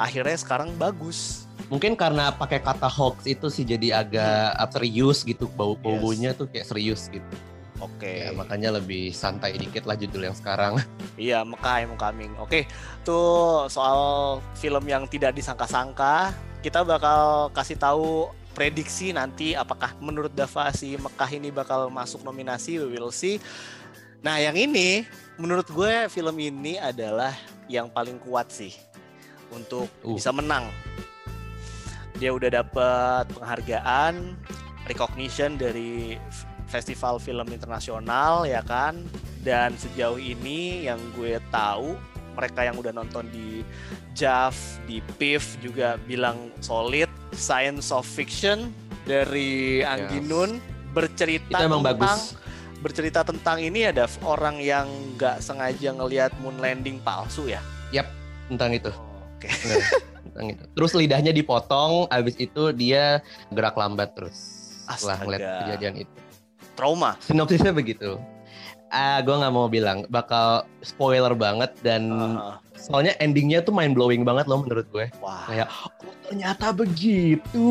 A: akhirnya sekarang bagus
B: mungkin karena pakai kata hoax itu sih jadi agak serius gitu bau baunya tuh kayak serius gitu.
A: Oke.
B: Ya makanya lebih santai dikit lah judul yang sekarang.
A: Iya Mekah I'm Coming oke tuh soal film yang tidak disangka-sangka kita bakal kasih tahu prediksi nanti apakah menurut Dava si Mekah ini bakal masuk nominasi we will see. Nah yang ini menurut gue film ini adalah yang paling kuat sih untuk
B: Uh.
A: bisa menang dia udah dapet penghargaan recognition dari festival film internasional ya kan dan sejauh ini yang gue tahu mereka yang udah nonton di JAV, di PIF juga bilang solid science of fiction dari Anggi
B: Yes.
A: Nun bercerita
B: itu emang
A: tentang
B: bagus
A: bercerita tentang ini ada orang yang nggak sengaja ngelihat moon landing palsu ya.
B: tentang itu
A: Oke.
B: Bener, tentang itu terus lidahnya dipotong abis itu dia gerak lambat terus setelah
A: Astaga.
B: ngeliat kejadian itu.
A: Trauma.
B: sinopsisnya begitu. Ah gue nggak mau bilang bakal spoiler banget dan
A: Ah,
B: soalnya endingnya tuh mind blowing banget loh menurut gue.
A: Wah.
B: kayak oh ternyata begitu.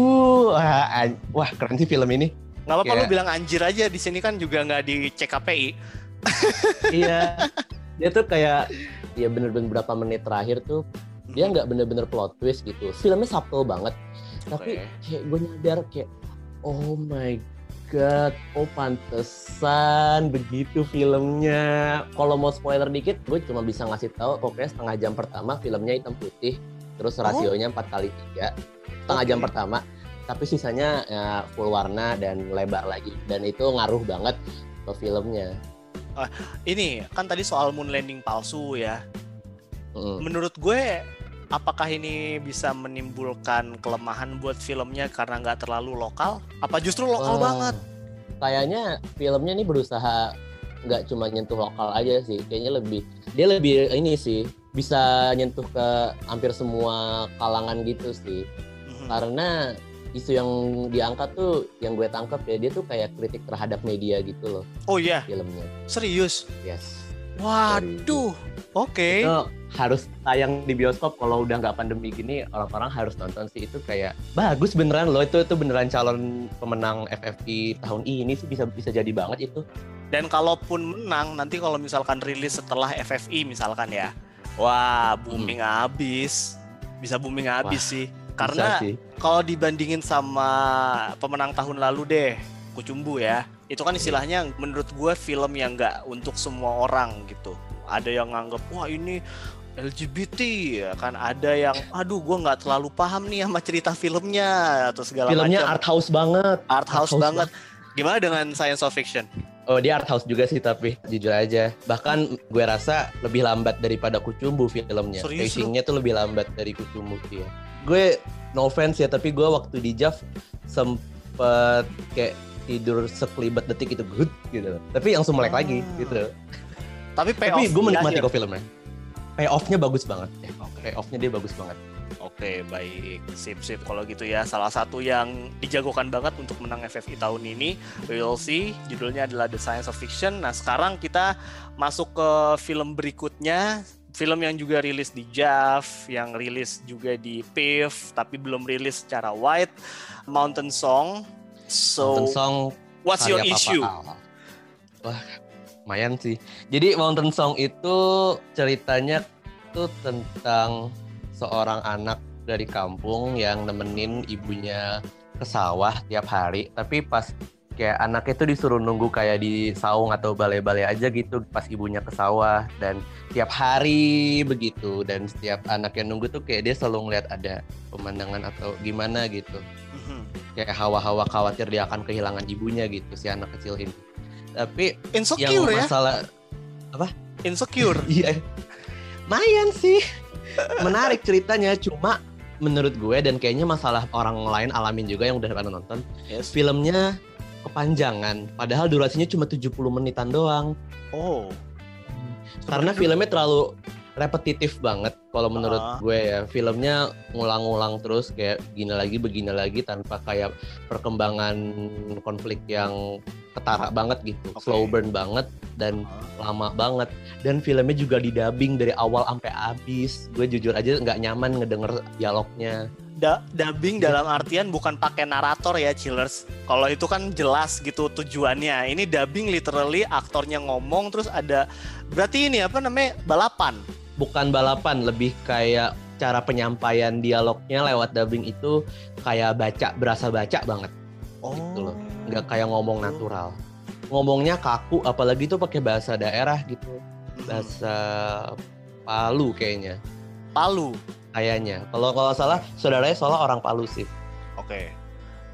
B: Wah, an- wah keren sih film ini.
A: Nggak apa-apa lu
B: kayak-
A: bilang anjir aja. Di sini kan juga nggak di CKPI.
B: iya. Dia tuh kayak ya bener-bener berapa menit terakhir tuh dia nggak bener-bener plot twist gitu filmnya subtle banget tapi
A: Oke.
B: kayak gue nyadar kayak oh my god oh pantesan begitu filmnya kalau mau spoiler dikit gue cuma bisa ngasih tahu pokoknya setengah jam pertama filmnya hitam putih terus
A: Oh.
B: rasionya empat kali tiga setengah jam
A: Oke.
B: pertama tapi sisanya ya, full warna dan lebar lagi dan itu ngaruh banget ke filmnya
A: Ini kan tadi soal moon landing palsu ya.
B: Mm.
A: Menurut gue apakah ini bisa menimbulkan kelemahan buat filmnya karena nggak terlalu lokal? Apa justru lokal
B: Wah,
A: banget?
B: Kayaknya filmnya nih berusaha nggak cuma nyentuh lokal aja sih. Kayaknya lebih dia lebih ini sih bisa nyentuh ke hampir semua kalangan gitu sih.
A: Mhm.
B: Karena isu yang diangkat tuh yang gue tangkap ya dia tuh kayak kritik terhadap media gitu loh
A: Oh iya,
B: filmnya.
A: serius.
B: Yes.
A: Waduh. Oke.
B: Itu harus tayang di bioskop kalau udah nggak pandemi gini orang-orang harus nonton sih itu kayak bagus beneran loh itu itu beneran calon pemenang FFI tahun ini sih bisa bisa jadi banget itu.
A: Dan kalaupun menang nanti kalau misalkan rilis setelah FFI misalkan ya. Wah, booming abis. Bisa booming abis
B: Wah,
A: sih. Karena
B: sih.
A: kalau dibandingin sama pemenang tahun lalu deh, Kucumbu ya. Itu kan istilahnya menurut gue film yang nggak untuk semua orang gitu. Ada yang nganggep wah ini LGBT ya kan ada yang aduh gue nggak terlalu paham nih sama cerita filmnya atau segala
B: Filmnya
A: macam
B: art house banget.
A: art house
B: house
A: banget gimana dengan science of fiction
B: Oh dia art house juga sih tapi jujur aja. Bahkan gue rasa lebih lambat daripada Kucumbu filmnya.
A: Serius?
B: Pacingnya tuh lebih lambat dari Kucumbu dia. Gue no offense ya tapi gue waktu di JAV sempet kayak tidur sekelibat detik itu good gitu. Tapi langsung melek lagi
A: Ah.
B: gitu.
A: tapi
B: Tapi gue menikmati kok filmnya. Payoff-nya bagus banget.
A: Oke.
B: Payoff-nya dia bagus banget.
A: Oke, baik. Sip, sip. Kalau gitu ya, salah satu yang dijagokan banget untuk menang FFI tahun ini, we will see. Judulnya adalah The Science of Fiction. Nah, sekarang kita masuk ke film berikutnya. Film yang juga rilis di JAV, yang rilis juga di PIF, tapi belum rilis secara wide. Mountain Song. So,
B: Mountain Song
A: what's your issue?
B: Wah, lumayan sih. Jadi Mountain Song itu ceritanya tuh tentang seorang anak dari kampung yang nemenin ibunya ke sawah tiap hari. Tapi pas kayak anaknya itu disuruh nunggu kayak di saung atau balai-balai aja gitu pas ibunya ke sawah dan tiap hari begitu dan setiap anaknya nunggu tuh kayak dia selalu ngeliat ada pemandangan atau gimana gitu
A: Mhm.
B: kayak hawa-hawa khawatir dia akan kehilangan ibunya gitu si anak kecil ini. Tapi yang
A: Insecure ya?
B: masalah
A: Insecure.
B: iya lumayan sih menarik ceritanya cuma menurut gue dan kayaknya masalah orang lain alamin juga yang udah pada nonton
A: Yes.
B: filmnya kepanjangan padahal durasinya cuma 70 menitan doang
A: Oh.
B: karena filmnya terlalu repetitif banget kalau menurut
A: Ah.
B: gue ya filmnya ngulang-ngulang terus kayak gini lagi begini lagi tanpa kayak perkembangan konflik yang ketara banget gitu
A: Oke.
B: slow burn banget dan
A: Ah.
B: lama banget dan filmnya juga didubbing dari awal sampai habis gue jujur aja nggak nyaman ngedenger dialognya
A: Da- dubbing dalam artian bukan pakai narator ya chillers. Kalau itu kan jelas gitu tujuannya. Ini dubbing literally aktornya ngomong terus ada berarti ini apa namanya balapan.
B: bukan balapan lebih kayak cara penyampaian dialognya lewat dubbing itu kayak baca berasa baca banget
A: Oh.
B: Gitu loh. Nggak kayak ngomong natural ngomongnya kaku apalagi tuh pakai bahasa daerah gitu
A: Mhm.
B: bahasa Palu kayaknya
A: Palu.
B: kayaknya kalau kalau salah saudaranya soalnya orang Palu sih
A: Oke.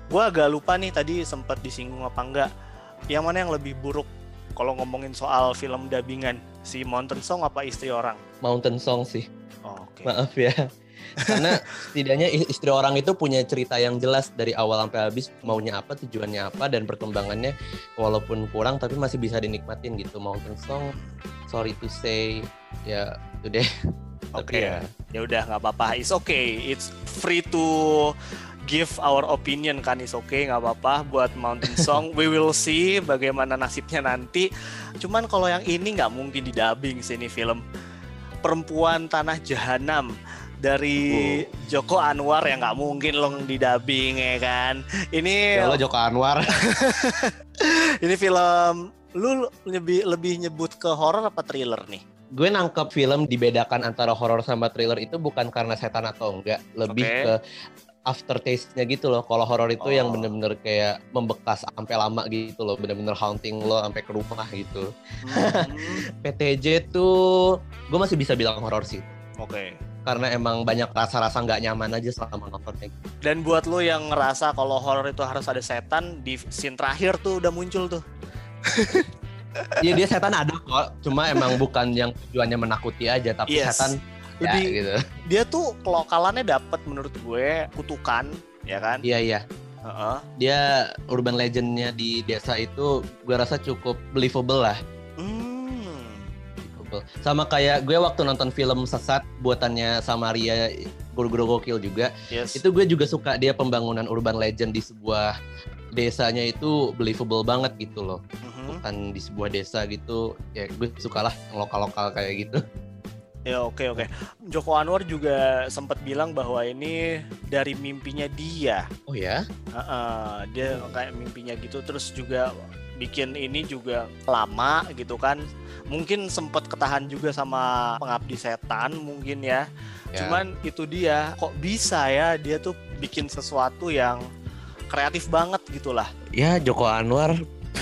A: Gua agak lupa nih tadi sempat disinggung apa enggak. Yang mana yang lebih buruk kalau ngomongin soal film dubbingan? Si Mountain Song apa istri orang?
B: Mountain Song sih
A: Oh, Oke.
B: maaf ya karena setidaknya istri orang itu punya cerita yang jelas dari awal sampai habis maunya apa tujuannya apa dan perkembangannya walaupun kurang tapi masih bisa dinikmatin gitu. Mountain Song sorry to say ya itu deh.
A: Oke.
B: Ya.
A: ya udah nggak apa-apa. It's okay. It's free to give our opinion kan. It's okay nggak apa-apa. Buat Mountain Song we will see bagaimana nasibnya nanti. Cuman kalau yang ini nggak mungkin didubbing sih ini film perempuan tanah jahanam dari Joko Anwar yang nggak mungkin loh didubbing ya kan? Ini
B: ya Joko Anwar.
A: Ini film lu lebih lebih nyebut ke horor apa thriller nih?
B: Gue nangkep film dibedakan antara horor sama thriller itu bukan karena setan atau enggak. Lebih
A: Oke.
B: ke aftertaste-nya gitu loh. Kalau horor itu yang
A: Oh.
B: bener-bener kayak membekas sampai lama gitu loh. Bener-bener haunting lo sampai ke rumah gitu.
A: Hmm,
B: PTJ tuh gue masih bisa bilang horor sih.
A: Oke
B: karena emang banyak rasa-rasa nggak nyaman aja selama nontonnya.
A: Dan buat lo yang ngerasa kalau horor itu harus ada setan, di scene terakhir tuh udah muncul tuh.
B: Iya dia setan ada kok, cuma emang bukan yang tujuannya menakuti aja, tapi
A: Yes.
B: setan
A: Lebih
B: ya gitu.
A: dia tuh kelokalannya dapat menurut gue kutukan, ya kan?
B: Iya iya.
A: Heeh.
B: Dia urban legendnya di desa itu gue rasa cukup believable lah.
A: Hmm.
B: Believable. Sama kayak gue waktu nonton film Sesat buatannya Samaria Guru-Guru Gokil juga,
A: Yes.
B: itu gue juga suka dia pembangunan urban legend di sebuah desanya itu believable banget gitu loh.
A: Mhm.
B: Bukan di sebuah desa gitu, ya gue sukalah yang lokal-lokal kayak gitu.
A: Ya oke oke. Joko Anwar juga sempat bilang bahwa ini dari mimpinya dia.
B: Oh ya?
A: Heeh, dia kayak mimpinya gitu terus juga bikin ini juga lama gitu kan. Mungkin sempat ketahan juga sama pengabdi setan mungkin ya.
B: Ya.
A: Cuman itu dia kok bisa ya dia tuh bikin sesuatu yang kreatif banget gitu lah.
B: ya Joko Anwar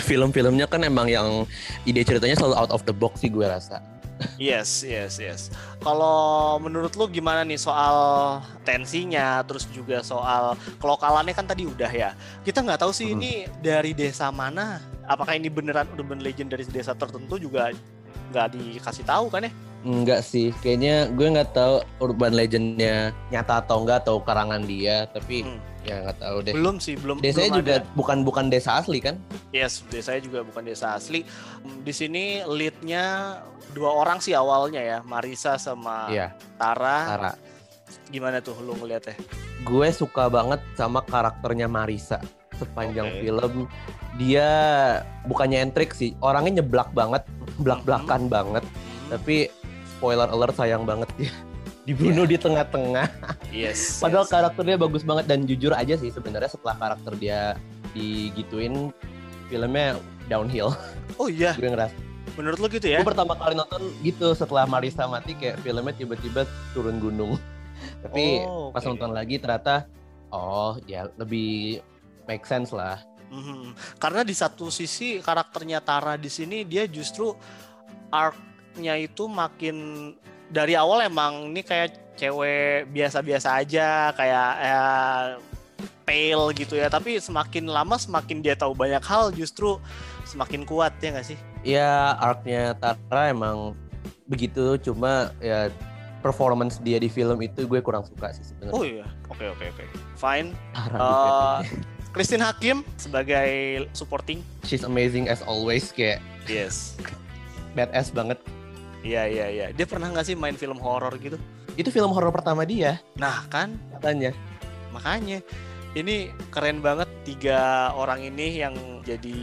B: film-filmnya kan emang yang ide ceritanya selalu out of the box sih gue rasa.
A: Yes, yes, yes. Kalau menurut lu gimana nih soal tensinya, terus juga soal kelokalannya kan tadi udah ya. Kita nggak tahu sih
B: Hmm.
A: ini dari desa mana. Apakah ini beneran urban legend dari desa tertentu juga nggak dikasih tahu kan ya?
B: Enggak sih, kayaknya gue nggak tahu urban legendnya nyata atau enggak atau karangan dia, tapi
A: Hmm.
B: ya nggak tahu deh.
A: Belum sih, belum.
B: Desanya
A: belum
B: juga
A: ada.
B: bukan bukan desa asli kan?
A: Yes, desanya juga bukan desa asli. Di sini leadnya dua orang sih awalnya ya, Marisa sama
B: Iya,
A: Tara.
B: Tara.
A: Gimana tuh lu ngeliatnya?
B: Gue suka banget sama karakternya Marisa sepanjang
A: Oke.
B: film. Dia bukannya entrik sih, orangnya nyeblak banget, belak-belakan banget.
A: Hmm,
B: Tapi spoiler alert sayang banget dia dibunuh di tengah-tengah.
A: yes.
B: Padahal
A: yes.
B: karakternya bagus banget dan jujur aja sih sebenarnya setelah karakter dia digituin filmnya downhill.
A: Oh iya,
B: gue ngerasa.
A: menurut lu gitu ya?
B: Gue pertama kali nonton gitu setelah Marisa mati kayak filmnya tiba-tiba turun gunung. Tapi
A: Oh,
B: pas
A: oke.
B: nonton lagi ternyata oh ya lebih make sense lah.
A: Mhm. Karena di satu sisi karakternya Tara di sini dia justru arc-nya itu makin dari awal emang ini kayak cewek biasa-biasa aja kayak ya pale gitu ya tapi semakin lama semakin dia tahu banyak hal justru semakin kuat ya nggak sih
B: Ya arc-nya Tara emang begitu cuma ya performance dia di film itu gue kurang suka sih sebenarnya.
A: oh iya oke oke oke fine
B: Tara PTJ.
A: Christine Hakim sebagai supporting
B: She's amazing as always kayak
A: yes
B: badass banget.
A: iya iya iya dia pernah nggak sih main film horor gitu
B: Itu film horor pertama dia
A: nah kan
B: katanya.
A: Makanya ini keren banget tiga orang ini yang jadi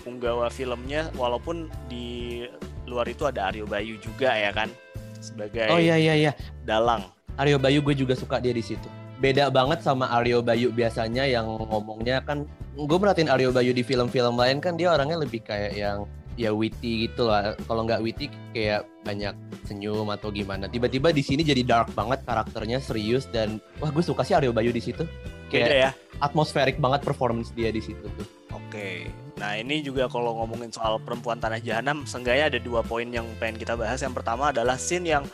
A: punggawa filmnya walaupun di luar itu ada Aryo Bayu juga ya kan sebagai
B: Oh iya iya iya.
A: dalang.
B: Aryo Bayu gue juga suka dia di situ. Beda banget sama Aryo Bayu biasanya yang ngomongnya kan gue merhatiin Aryo Bayu di film-film lain kan dia orangnya lebih kayak yang ya witty gitu lah. Kalau nggak witty kayak banyak senyum atau gimana. Tiba-tiba di sini jadi dark banget karakternya serius dan wah gue suka sih Aryo Bayu di situ.
A: Beda
B: Kayak
A: ya.
B: atmosferik banget performance dia di situ tuh.
A: Oke. Nah ini juga kalau ngomongin soal perempuan tanah jahanam, seenggaknya ada dua poin yang pengen kita bahas. Yang pertama adalah scene yang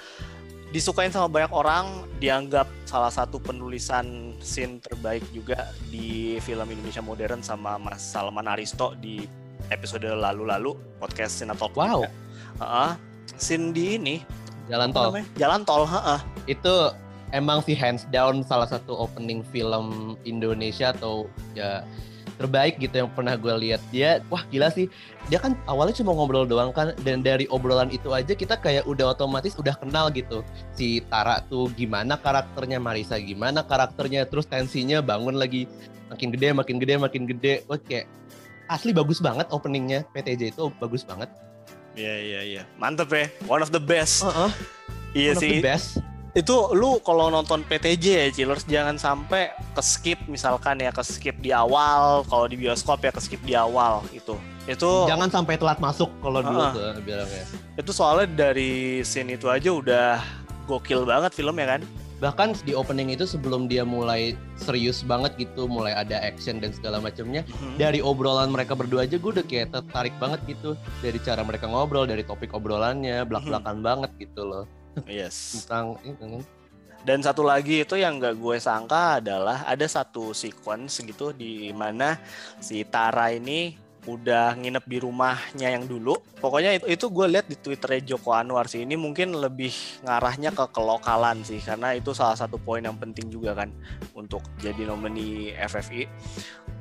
A: disukain sama banyak orang, dianggap salah satu penulisan scene terbaik juga di film Indonesia modern sama Mas Salman Aristo di episode lalu-lalu podcast Sinatalk.
B: Wow.
A: Heeh. Scene di ini
B: Jalan tol.
A: namanya? Jalan tol, heeh.
B: Itu emang sih hands down salah satu opening film Indonesia atau ya terbaik gitu yang pernah gue lihat. Dia wah gila sih. Dia kan awalnya cuma ngobrol doang kan dan dari obrolan itu aja kita kayak udah otomatis udah kenal gitu. Si Tara tuh gimana karakternya Marisa gimana karakternya terus tensinya bangun lagi. Makin gede makin gede makin gede. Wah kayak asli bagus banget openingnya. PTJ itu bagus banget.
A: Iya iya iya. Mantep ya. One of the best.
B: Heeh,
A: iya
B: one of
A: sih.
B: the best
A: Itu lu kalau nonton PTJ ya, Chillers jangan sampai ke skip misalkan ya ke skip di awal. Kalau di bioskop ya ke skip di awal itu. Itu
B: jangan sampai telat masuk kalau dulu
A: Heeh.
B: tuh bilangnya
A: itu soalnya dari scene itu aja udah gokil banget filmnya kan.
B: bahkan di opening itu sebelum dia mulai serius banget gitu mulai ada action dan segala macamnya
A: Mhm.
B: dari obrolan mereka berdua aja gue udah kayak tertarik banget gitu dari cara mereka ngobrol dari topik obrolannya belak belakan banget gitu loh
A: Yes.
B: tentang itu
A: Dan satu lagi itu yang gak gue sangka adalah ada satu sequence gitu di mana si Tara ini udah nginep di rumahnya yang dulu. Pokoknya itu, itu gue lihat di Twitternya Joko Anwar sih. Ini mungkin lebih ngarahnya ke kelokalan sih karena itu salah satu poin yang penting juga kan untuk jadi nomini FFI.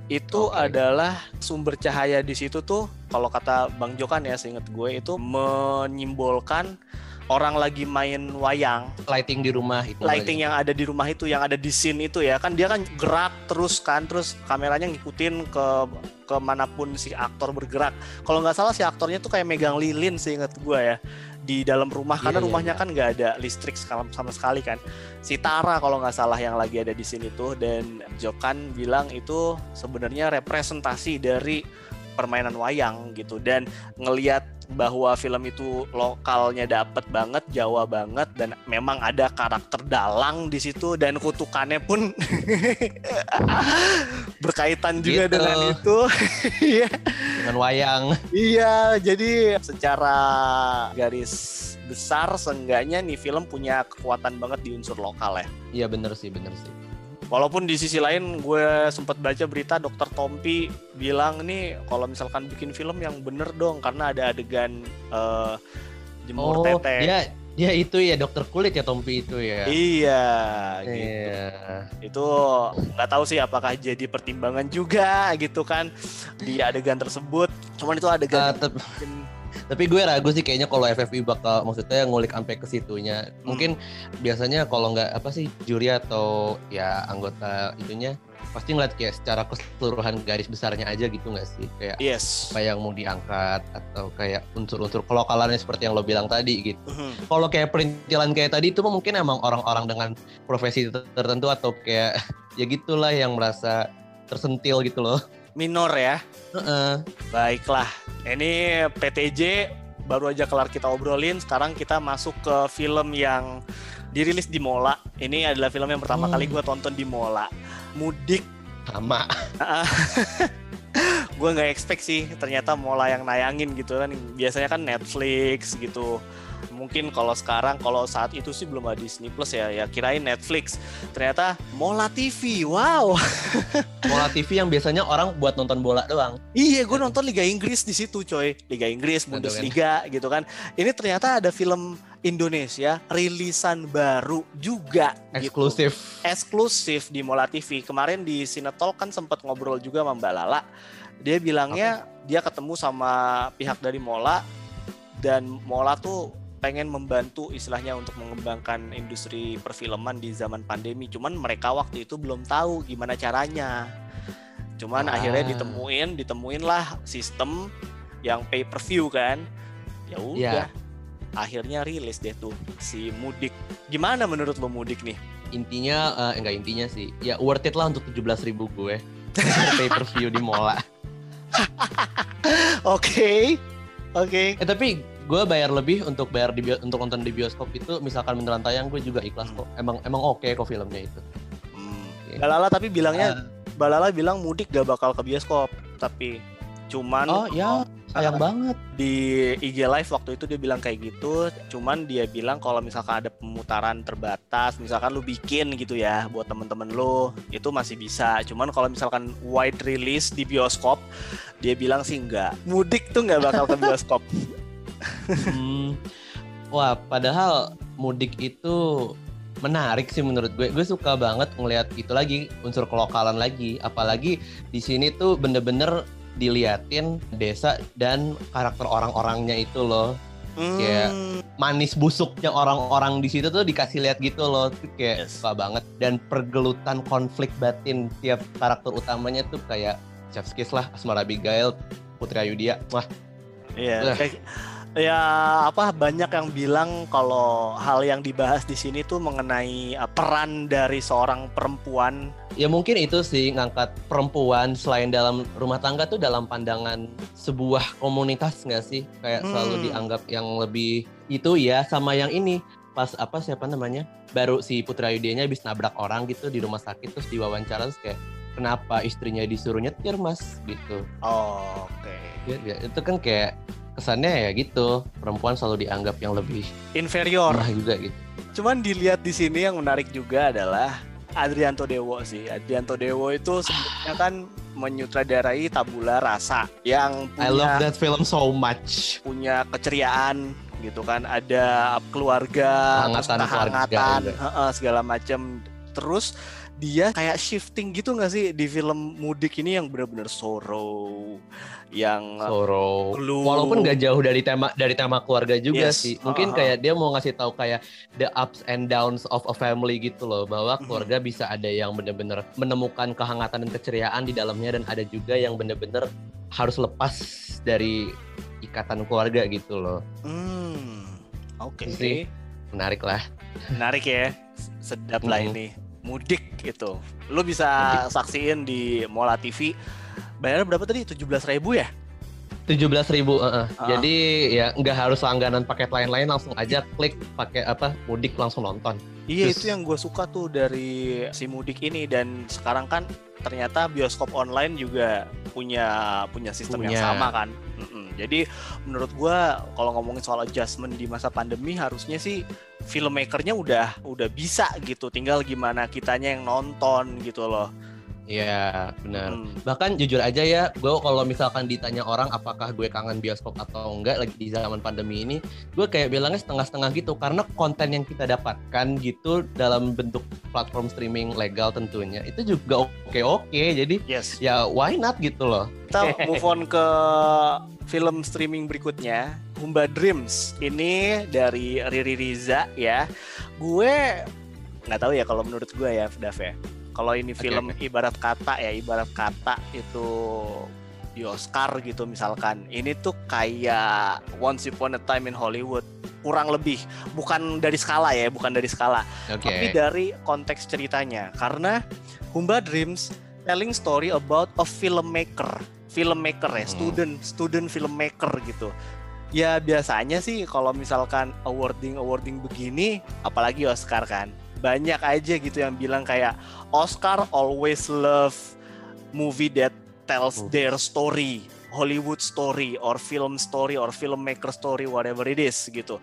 A: Itu
B: Oke.
A: adalah sumber cahaya di situ tuh kalau kata Bang Jokan ya seinget gue itu menyimbolkan orang lagi main wayang
B: lighting di rumah itu
A: lighting yang ada di rumah itu yang ada di scene itu ya kan dia kan gerak terus kan terus kameranya ngikutin ke ke mana pun si aktor bergerak. Kalau nggak salah si aktornya tuh kayak megang lilin seingat gue ya di dalam rumah
B: Iya,
A: karena
B: iya,
A: rumahnya
B: iya.
A: kan nggak ada listrik sama, sama sekali kan. Si Tara kalau nggak salah yang lagi ada di sini tuh dan Jokan bilang itu sebenarnya representasi dari permainan wayang gitu dan ngelihat bahwa film itu lokalnya dapet banget Jawa banget dan memang ada karakter dalang di situ dan kutukannya pun berkaitan juga
B: Gitu.
A: dengan itu Iya.
B: dengan wayang
A: Iya, jadi secara garis besar seenggaknya nih film punya kekuatan banget di unsur lokal ya.
B: iya bener sih bener sih
A: Walaupun di sisi lain gue sempat baca berita dokter Tompi bilang nih kalau misalkan bikin film yang bener dong karena ada adegan eh, jemur
B: oh
A: tete.
B: dia dia itu ya dokter kulit ya Tompi itu ya
A: Iya, gitu.
B: Iya.
A: Itu nggak tahu sih apakah jadi pertimbangan juga gitu kan di adegan tersebut. Cuman itu adegan bikin-
B: Tapi gue ragu sih kayaknya kalau FFI bakal maksudnya ngulik sampai ke situnya. Mungkin biasanya kalau nggak apa sih juri atau ya anggota itunya pasti ngeliat kayak secara keseluruhan garis besarnya aja gitu nggak sih kayak
A: Yes.
B: apa yang mau diangkat atau kayak unsur-unsur kelokalannya seperti yang lo bilang tadi gitu.
A: Mhm.
B: Kalau kayak perintilan kayak tadi itu mungkin emang orang-orang dengan profesi ter- tertentu atau kayak ya gitulah yang merasa tersentil gitu loh.
A: Minor ya.
B: Heeh.
A: Baiklah. Ini PTJ baru aja kelar kita obrolin. Sekarang kita masuk ke film yang dirilis di Mola. Ini adalah film yang pertama
B: Hmm.
A: kali gue tonton di Mola. Mudik.
B: sama.
A: gue nggak expect sih ternyata Mola yang nayangin gitu kan. Biasanya kan Netflix gitu. Mungkin kalau sekarang kalau saat itu sih belum ada Disney Plus ya, ya kirain Netflix. Ternyata Mola TV. Wow.
B: Mola TV yang biasanya orang buat nonton bola doang.
A: Iya, gue nonton Liga Inggris di situ, coy. Liga Inggris, Bundesliga, gitu kan. Ini ternyata ada film Indonesia rilisan baru juga, gitu.
B: Eksklusif.
A: eksklusif di Mola TV. Kemarin di Sinetol kan sempat ngobrol juga sama Mbak Lala. Dia bilangnya dia ketemu sama pihak dari Mola dan Mola tuh pengen membantu istilahnya untuk mengembangkan industri perfilman di zaman pandemi. Cuman mereka waktu itu belum tahu gimana caranya. Cuman
B: Ah.
A: akhirnya ditemuin, ditemuin lah sistem yang pay per view kan. Ya udah. Akhirnya rilis deh tuh si Mudik. Gimana menurut lo Mudik nih?
B: Intinya eh, enggak intinya sih. Ya worth it lah untuk 17.000 ribu gue. Pay per view di Mola.
A: Oke. Oke.
B: Eh tapi gue bayar lebih untuk bayar di untuk nonton di bioskop itu misalkan beneran tayang gue juga ikhlas kok. Emang emang oke kok filmnya itu.
A: Hmm. Balala tapi bilangnya
B: Eh,
A: Balala bilang mudik gak bakal ke bioskop, tapi cuman
B: oh ya sayang banget.
A: di IG live waktu itu dia bilang kayak gitu, cuman dia bilang kalau misalkan ada pemutaran terbatas, misalkan lu bikin gitu ya buat temen-temen lu, itu masih bisa. Cuman kalau misalkan wide release di bioskop, dia bilang sih enggak. Mudik tuh nggak bakal ke bioskop.
B: Hmm. Wah, padahal mudik itu menarik sih menurut gue. Gue suka banget ngelihat itu lagi unsur kelokalan lagi. Apalagi di sini tuh bener-bener diliatin desa dan karakter orang-orangnya itu loh. Kayak-
A: Hmm.
B: Manis busuknya orang-orang di situ tuh dikasih lihat gitu loh. Tuh kayak
A: Yes.
B: suka banget. Dan pergelutan konflik batin tiap karakter utamanya tuh kayak Chef's Kiss lah, Asmara Abigail, Putri Ayudhya. Wah,
A: Iya, kayak- ya apa banyak yang bilang kalau hal yang dibahas di sini tuh mengenai uh, peran dari seorang perempuan.
B: Ya mungkin itu sih ngangkat perempuan selain dalam rumah tangga tuh dalam pandangan sebuah komunitas nggak sih? Kayak selalu
A: Hmm.
B: dianggap yang lebih itu ya sama yang ini pas apa siapa namanya baru si Putra Yudenya habis nabrak orang gitu di rumah sakit terus diwawancara terus kayak kenapa istrinya disuruh nyetir mas gitu
A: Oh, Oke.
B: ya, ya, itu kan kayak kesannya ya gitu perempuan selalu dianggap yang lebih
A: Inferior.
B: juga gitu
A: Cuman dilihat di sini yang menarik juga adalah Adrianto Dewo sih. Adrianto Dewo itu sebelumnya kan menyutradarai Tabula Rasa yang
B: I love
A: punya
B: that film so much
A: punya keceriaan gitu kan. Ada keluarga,
B: Kehangatan
A: segala macam. Terus dia kayak shifting gitu nggak sih di film mudik ini yang benar-benar sorrow, yang
B: Sorrow.
A: Clue.
B: Walaupun gak jauh dari tema dari tema keluarga juga
A: Yes.
B: sih. Mungkin
A: Uh-uh.
B: kayak dia mau ngasih tahu kayak the ups and downs of a family gitu loh, bahwa
A: Mhm.
B: keluarga bisa ada yang bener-bener menemukan kehangatan dan keceriaan di dalamnya dan ada juga yang bener-bener harus lepas dari ikatan keluarga gitu loh.
A: Hmm, oke.
B: Sih. Menarik lah.
A: Menarik ya. Sedap lah
B: Mhm.
A: ini. Mudik gitu. Lu bisa saksiin di Mola TV. Bayarnya berapa tadi? 17.000 ribu ya?
B: 17.000 ribu,
A: Ah.
B: Jadi ya nggak harus langganan paket lain-lain langsung aja klik pakai apa mudik langsung nonton.
A: Iya
B: Terus-
A: itu yang gue suka tuh dari si mudik ini dan sekarang kan ternyata bioskop online juga punya punya sistem yang
B: Punya.
A: sama kan. Mm-mm. Jadi menurut gue kalau ngomongin soal adjustment di masa pandemi harusnya sih filmmakernya udah udah bisa gitu. Tinggal gimana kitanya yang nonton gitu loh.
B: Iya benar.
A: Mm.
B: bahkan jujur aja ya gue kalau misalkan ditanya orang apakah gue kangen bioskop atau enggak lagi di zaman pandemi ini gue kayak bilangnya setengah-setengah gitu karena konten yang kita dapatkan gitu dalam bentuk platform streaming legal tentunya itu juga oke-oke jadi
A: Yes.
B: ya why not gitu loh
A: Kita move on ke film streaming berikutnya. Humba Dreams ini dari Riri Riza ya. Gue nggak tahu ya kalau menurut gue ya, Dav ya. Kalau ini film okay. ibarat kata ya, ibarat kata itu di Oscar gitu misalkan. Ini tuh kayak Once Upon a Time in Hollywood. Kurang lebih, bukan dari skala ya, bukan dari skala, okay. tapi dari konteks ceritanya. Karena Humba Dreams telling story about a filmmaker, filmmaker ya, hmm. student, student filmmaker gitu. Ya biasanya sih kalau misalkan awarding awarding begini, apalagi Oscar kan, banyak aja gitu yang bilang kayak Oscar always love movie that tells their story Hollywood story or film story or filmmaker story whatever it is gitu.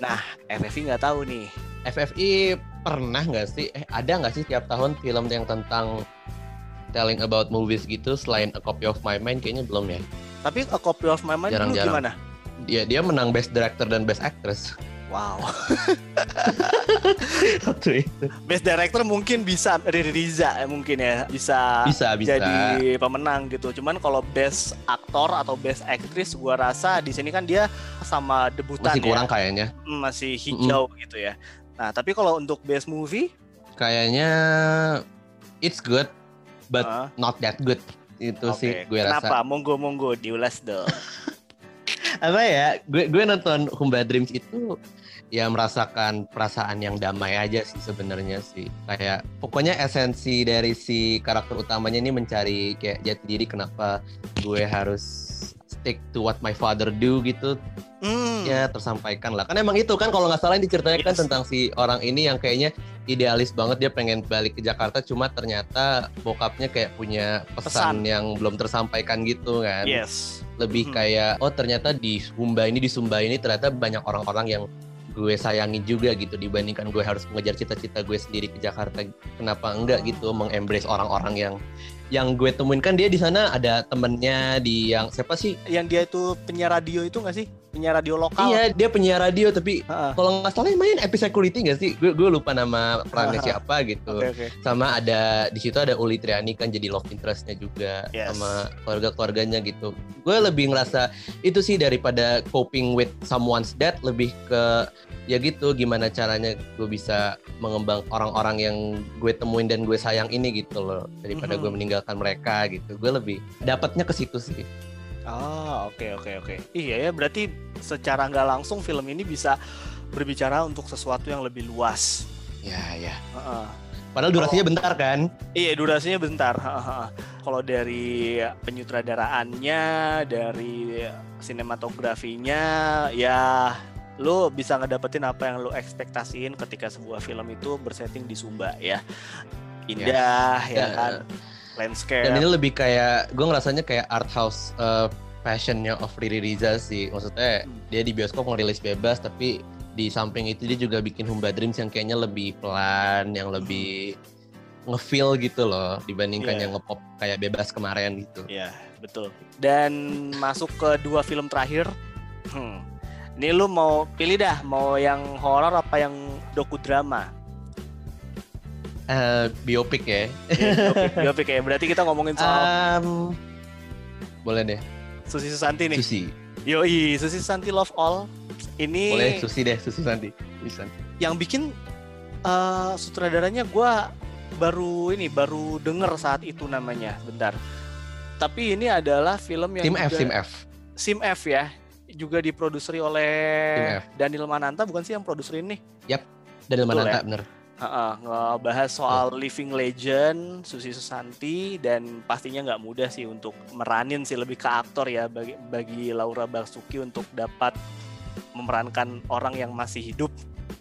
A: Nah, FFI nggak tahu nih.
B: FFI pernah nggak sih? Eh ada nggak sih tiap tahun film yang tentang telling about movies gitu selain A Copy of My Mind kayaknya belum ya.
A: Tapi A Copy of My Mind Jarang -jarang. gimana?
B: Dia dia menang Best Director dan Best Actress.
A: Wow. Waktu itu. Best director mungkin bisa Riri Riza ya mungkin ya bisa,
B: bisa, bisa
A: jadi pemenang gitu. Cuman kalau best aktor atau best actress gua rasa di sini kan dia sama debutan
B: masih kurang ya. kayaknya.
A: Hmm, masih hijau mm -hmm. gitu ya. Nah, tapi kalau untuk best movie
B: kayaknya it's good but uh. not that good. Itu okay. sih gue
A: rasa. Kenapa? Monggo monggo diulas dong.
B: apa ya gue gue nonton Humba Dreams itu ya merasakan perasaan yang damai aja sih sebenarnya sih kayak pokoknya esensi dari si karakter utamanya ini mencari kayak jati diri kenapa gue harus stick to what my father do gitu mm. ya tersampaikan lah kan emang itu kan kalau nggak salah ini diceritakan yes. tentang si orang ini yang kayaknya idealis banget dia pengen balik ke Jakarta cuma ternyata bokapnya kayak punya pesan, pesan. yang belum tersampaikan gitu kan
A: yes
B: lebih hmm. kayak oh ternyata di Sumba ini di Sumba ini ternyata banyak orang-orang yang gue sayangi juga gitu dibandingkan gue harus mengejar cita-cita gue sendiri ke Jakarta kenapa enggak gitu mengembrace orang-orang yang yang gue temuin. Kan dia di sana ada temennya di yang siapa sih?
A: Yang dia itu penyiar radio itu nggak sih penyiar radio lokal
B: iya dia penyiar radio tapi uh-uh. kalau nggak salah main episode security nggak sih gue gue lupa nama perannya uh-huh. siapa gitu okay, okay. sama ada di situ ada Uli Triani kan jadi love interestnya juga yes. sama keluarga keluarganya gitu gue lebih ngerasa itu sih daripada coping with someone's death lebih ke ya gitu gimana caranya gue bisa mengembang orang-orang yang gue temuin dan gue sayang ini gitu loh daripada mm-hmm. gue meninggalkan mereka gitu gue lebih dapatnya ke situ sih
A: oh oke okay, oke okay, oke okay. iya ya berarti secara nggak langsung film ini bisa berbicara untuk sesuatu yang lebih luas
B: ya ya uh-uh. Padahal durasinya oh, bentar kan?
A: Iya durasinya bentar. Kalau dari penyutradaraannya, dari sinematografinya, ya lu bisa ngedapetin apa yang lu ekspektasiin ketika sebuah film itu bersetting di Sumba ya indah yes. ya kan landscape
B: dan ini lebih kayak gue ngerasanya kayak art house uh, passionnya of Riri Riza sih maksudnya hmm. dia di bioskop ngerilis bebas tapi di samping itu dia juga bikin Humba Dreams yang kayaknya lebih pelan yang lebih hmm. ngefeel gitu loh dibandingkan yeah. yang ngepop kayak bebas kemarin gitu.
A: Iya, yeah, betul. Dan masuk ke dua film terakhir. Hmm, ini lu mau pilih dah, mau yang horor apa yang doku drama?
B: Uh, biopik ya.
A: Yeah, biopik, biopik ya. Berarti kita ngomongin soal um,
B: boleh deh.
A: Susi Susanti nih.
B: Susi.
A: Yoi, Susi Susanti Love All. Ini
B: Boleh Susi deh, Susi Susanti. Susanti.
A: Yang bikin uh, sutradaranya gue baru ini baru denger saat itu namanya. Bentar. Tapi ini adalah film yang
B: Tim F, Tim F.
A: Sim F ya juga diproduseri oleh Daniel Mananta bukan sih yang produser ini?
B: Yap, Daniel Mananta ya?
A: Uh, ngebahas soal living legend Susi Susanti dan pastinya nggak mudah sih untuk meranin sih lebih ke aktor ya bagi bagi Laura Basuki untuk dapat memerankan orang yang masih hidup.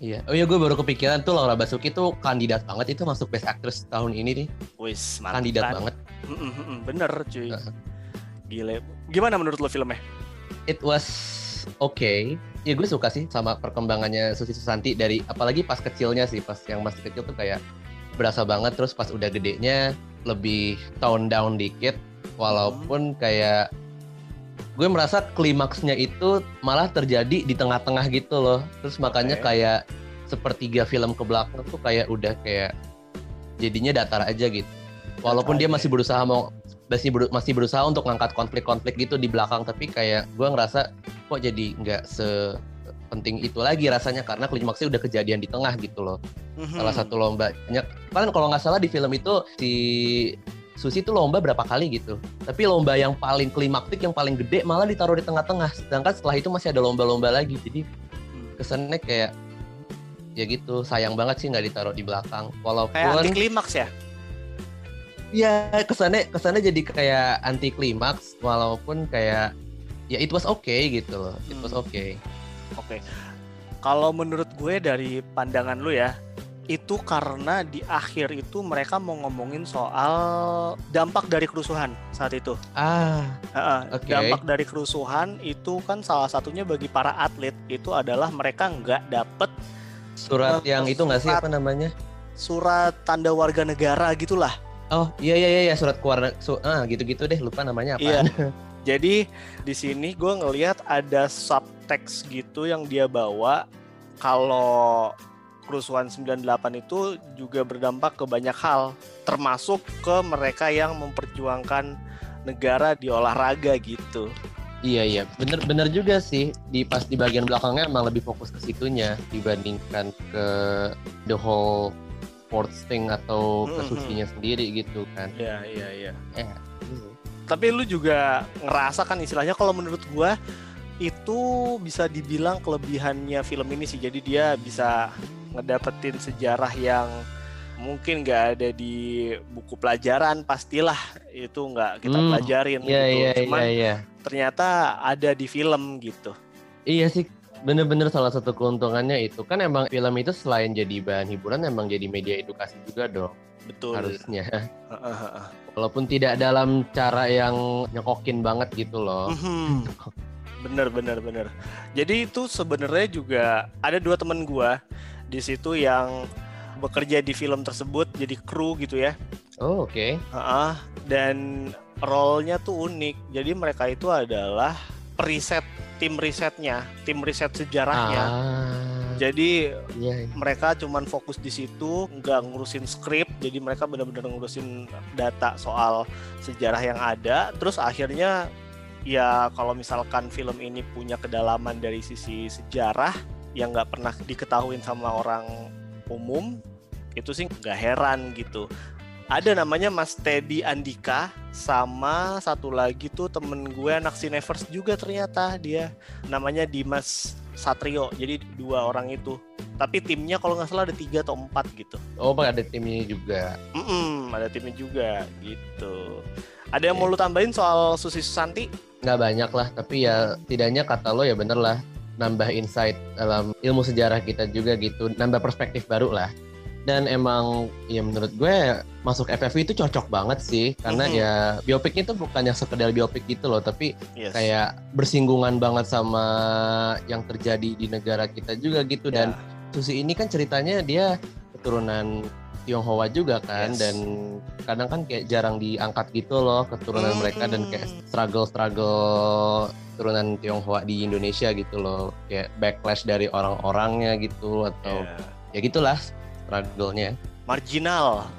B: Iya. Oh iya gue baru kepikiran tuh Laura Basuki tuh kandidat banget itu masuk Best Actress tahun ini nih.
A: Wis,
B: kandidat banget.
A: bener cuy. Uh. Gile. Gimana menurut lo filmnya?
B: it was okay. Ya gue suka sih sama perkembangannya Susi Susanti dari apalagi pas kecilnya sih, pas yang masih kecil tuh kayak berasa banget terus pas udah gedenya lebih tone down dikit walaupun kayak gue merasa klimaksnya itu malah terjadi di tengah-tengah gitu loh. Terus makanya okay. kayak sepertiga film ke belakang tuh kayak udah kayak jadinya datar aja gitu. Walaupun dia masih berusaha mau masih ber- masih berusaha untuk ngangkat konflik-konflik gitu di belakang tapi kayak gue ngerasa kok jadi nggak sepenting itu lagi rasanya karena klimaksnya udah kejadian di tengah gitu loh.
A: Mhm.
B: salah satu lombanya kan kalau nggak salah di film itu si Susi tuh lomba berapa kali gitu. Tapi lomba yang paling klimaktik yang paling gede malah ditaruh di tengah-tengah. Sedangkan setelah itu masih ada lomba-lomba lagi. Jadi kesannya kayak ya gitu sayang banget sih nggak ditaruh di belakang.
A: Kayak anti
B: walaupun
A: klimaks ya.
B: Ya kesannya kesannya jadi kayak anti klimaks walaupun kayak ya it was okay gitu loh it was
A: Hmm.
B: okay
A: Oke. Kalau menurut gue dari pandangan lu ya, itu karena di akhir itu mereka mau ngomongin soal dampak dari kerusuhan saat itu.
B: ah
A: Heeh,
B: Oke.
A: Dampak dari kerusuhan itu kan salah satunya bagi para atlet itu adalah mereka nggak dapet
B: surat
A: Eh,
B: yang itu nggak sih apa namanya
A: surat tanda warga negara gitulah.
B: Oh iya iya iya, iya surat keluarga su- ah gitu-gitu deh lupa namanya apa
A: Iya. Jadi di sini gue ngelihat ada subtext gitu yang dia bawa kalau kerusuhan 98 itu juga berdampak ke banyak hal termasuk ke mereka yang memperjuangkan negara di olahraga gitu.
B: Iya iya, bener bener juga sih. Di pas di bagian belakangnya emang lebih fokus ke situnya dibandingkan ke the whole sports thing atau ke
A: Mhm.
B: susinya sendiri gitu kan.
A: Iya, iya, iya.
B: Eh.
A: Tapi lu juga ngerasa kan istilahnya kalau menurut gua itu bisa dibilang kelebihannya film ini sih. Jadi dia bisa ngedapetin sejarah yang mungkin nggak ada di buku pelajaran pastilah itu nggak kita
B: Hmm,
A: pelajarin
B: Iya
A: gitu.
B: iya
A: Cuman
B: iya iya.
A: ternyata ada di film gitu.
B: Iya sih, bener-bener salah satu keuntungannya itu kan emang film itu selain jadi bahan hiburan emang jadi media edukasi juga dong
A: Betul.
B: harusnya. Walaupun tidak dalam cara yang nyekokin banget gitu loh.
A: Mhm. Bener bener bener. Jadi itu sebenarnya juga ada dua temen gua di situ yang bekerja di film tersebut jadi kru gitu ya.
B: Oh oke.
A: Heeh, dan role-nya tuh unik. Jadi mereka itu adalah periset tim risetnya, tim riset sejarahnya.
B: Ah,
A: Jadi
B: iya, iya.
A: mereka cuman fokus di situ, nggak ngurusin skrip. Jadi mereka benar-benar ngurusin data soal sejarah yang ada. Terus akhirnya ya kalau misalkan film ini punya kedalaman dari sisi sejarah yang nggak pernah diketahui sama orang umum, itu sih nggak heran gitu. Ada namanya Mas Teddy Andika sama satu lagi tuh temen gue anak Cineverse juga ternyata dia namanya Dimas Satrio. Jadi dua orang itu. Tapi timnya kalau nggak salah ada tiga atau empat gitu.
B: Oh, ada timnya juga.
A: Mm-mm, ada timnya juga gitu. Ada yang mau lu tambahin soal Susi Susanti?
B: nggak banyak lah tapi ya tidaknya kata lo ya bener lah nambah insight dalam ilmu sejarah kita juga gitu nambah perspektif baru lah dan emang ya menurut gue masuk FFI itu cocok banget sih karena
A: Mhm.
B: ya biopiknya itu bukan yang sekedar biopik gitu loh tapi
A: Yes.
B: kayak bersinggungan banget sama yang terjadi di negara kita juga gitu dan
A: Ya.
B: Susi ini kan ceritanya dia keturunan Tionghoa juga kan
A: Yes.
B: dan kadang kan kayak jarang diangkat gitu loh keturunan
A: Hmm.
B: mereka dan kayak struggle struggle keturunan Tionghoa di Indonesia gitu loh kayak backlash dari orang-orangnya gitu atau
A: Ya.
B: ya gitulah struggle-nya
A: Marginal.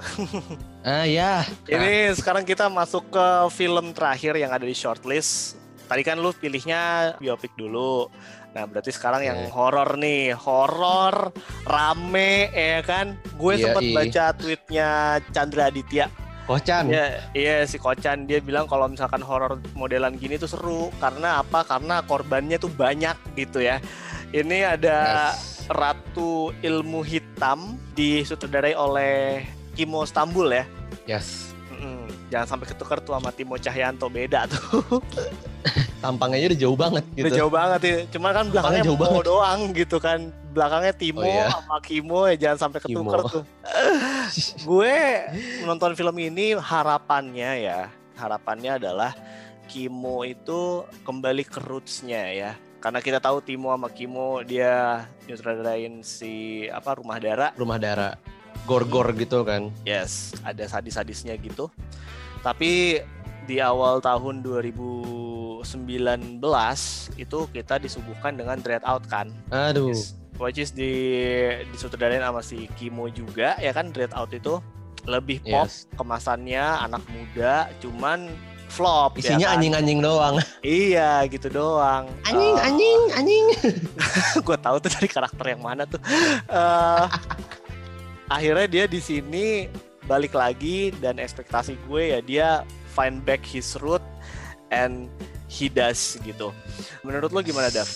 B: ah ya
A: Ini sekarang kita masuk ke film terakhir yang ada di shortlist. Tadi kan lu pilihnya biopik dulu. Nah, berarti sekarang yang horor nih. Horor, rame, ya kan? Gue
B: Iya,
A: sempat baca tweetnya Chandra Aditya.
B: Kocan
A: Iya, iya si Kocan dia bilang kalau misalkan horor modelan gini tuh seru karena apa? Karena korbannya tuh banyak gitu ya. Ini ada
B: Yes.
A: Ratu Ilmu Hitam disutradarai oleh Kimo Stambul ya.
B: yes
A: Mm-mm. Jangan sampai ketukar tuh sama Timo Cahyanto beda tuh.
B: tampangnya udah jauh banget gitu
A: Udah jauh banget ya. Cuma kan belakangnya
B: jauh banget.
A: doang gitu kan. Belakangnya Timo
B: Oh, iya.
A: sama Kimo ya jangan sampai ketukar
B: Kimo.
A: tuh. Gue menonton film ini harapannya ya, harapannya adalah Kimo itu kembali ke roots-nya ya. Karena kita tahu Timo sama Kimo dia nyutradarain si apa Rumah Dara
B: rumah darah gor-gor gitu kan
A: Yes, ada sadis-sadisnya gitu. Tapi di awal tahun 2019 itu kita disuguhkan dengan Dread Out kan.
B: aduh
A: Which is di disutradarain sama si Kimo juga ya kan Dread Out itu lebih pop
B: Yes.
A: kemasannya anak muda cuman flop ya
B: Isinya
A: kan?
B: anjing-anjing doang.
A: iya gitu doang
B: Anjing,
A: Eh,
B: anjing, anjing.
A: gue tahu tuh dari karakter yang mana tuh Eh, akhirnya dia di sini balik lagi dan ekspektasi gue ya dia find back his root and he does gitu menurut lo gimana Dav?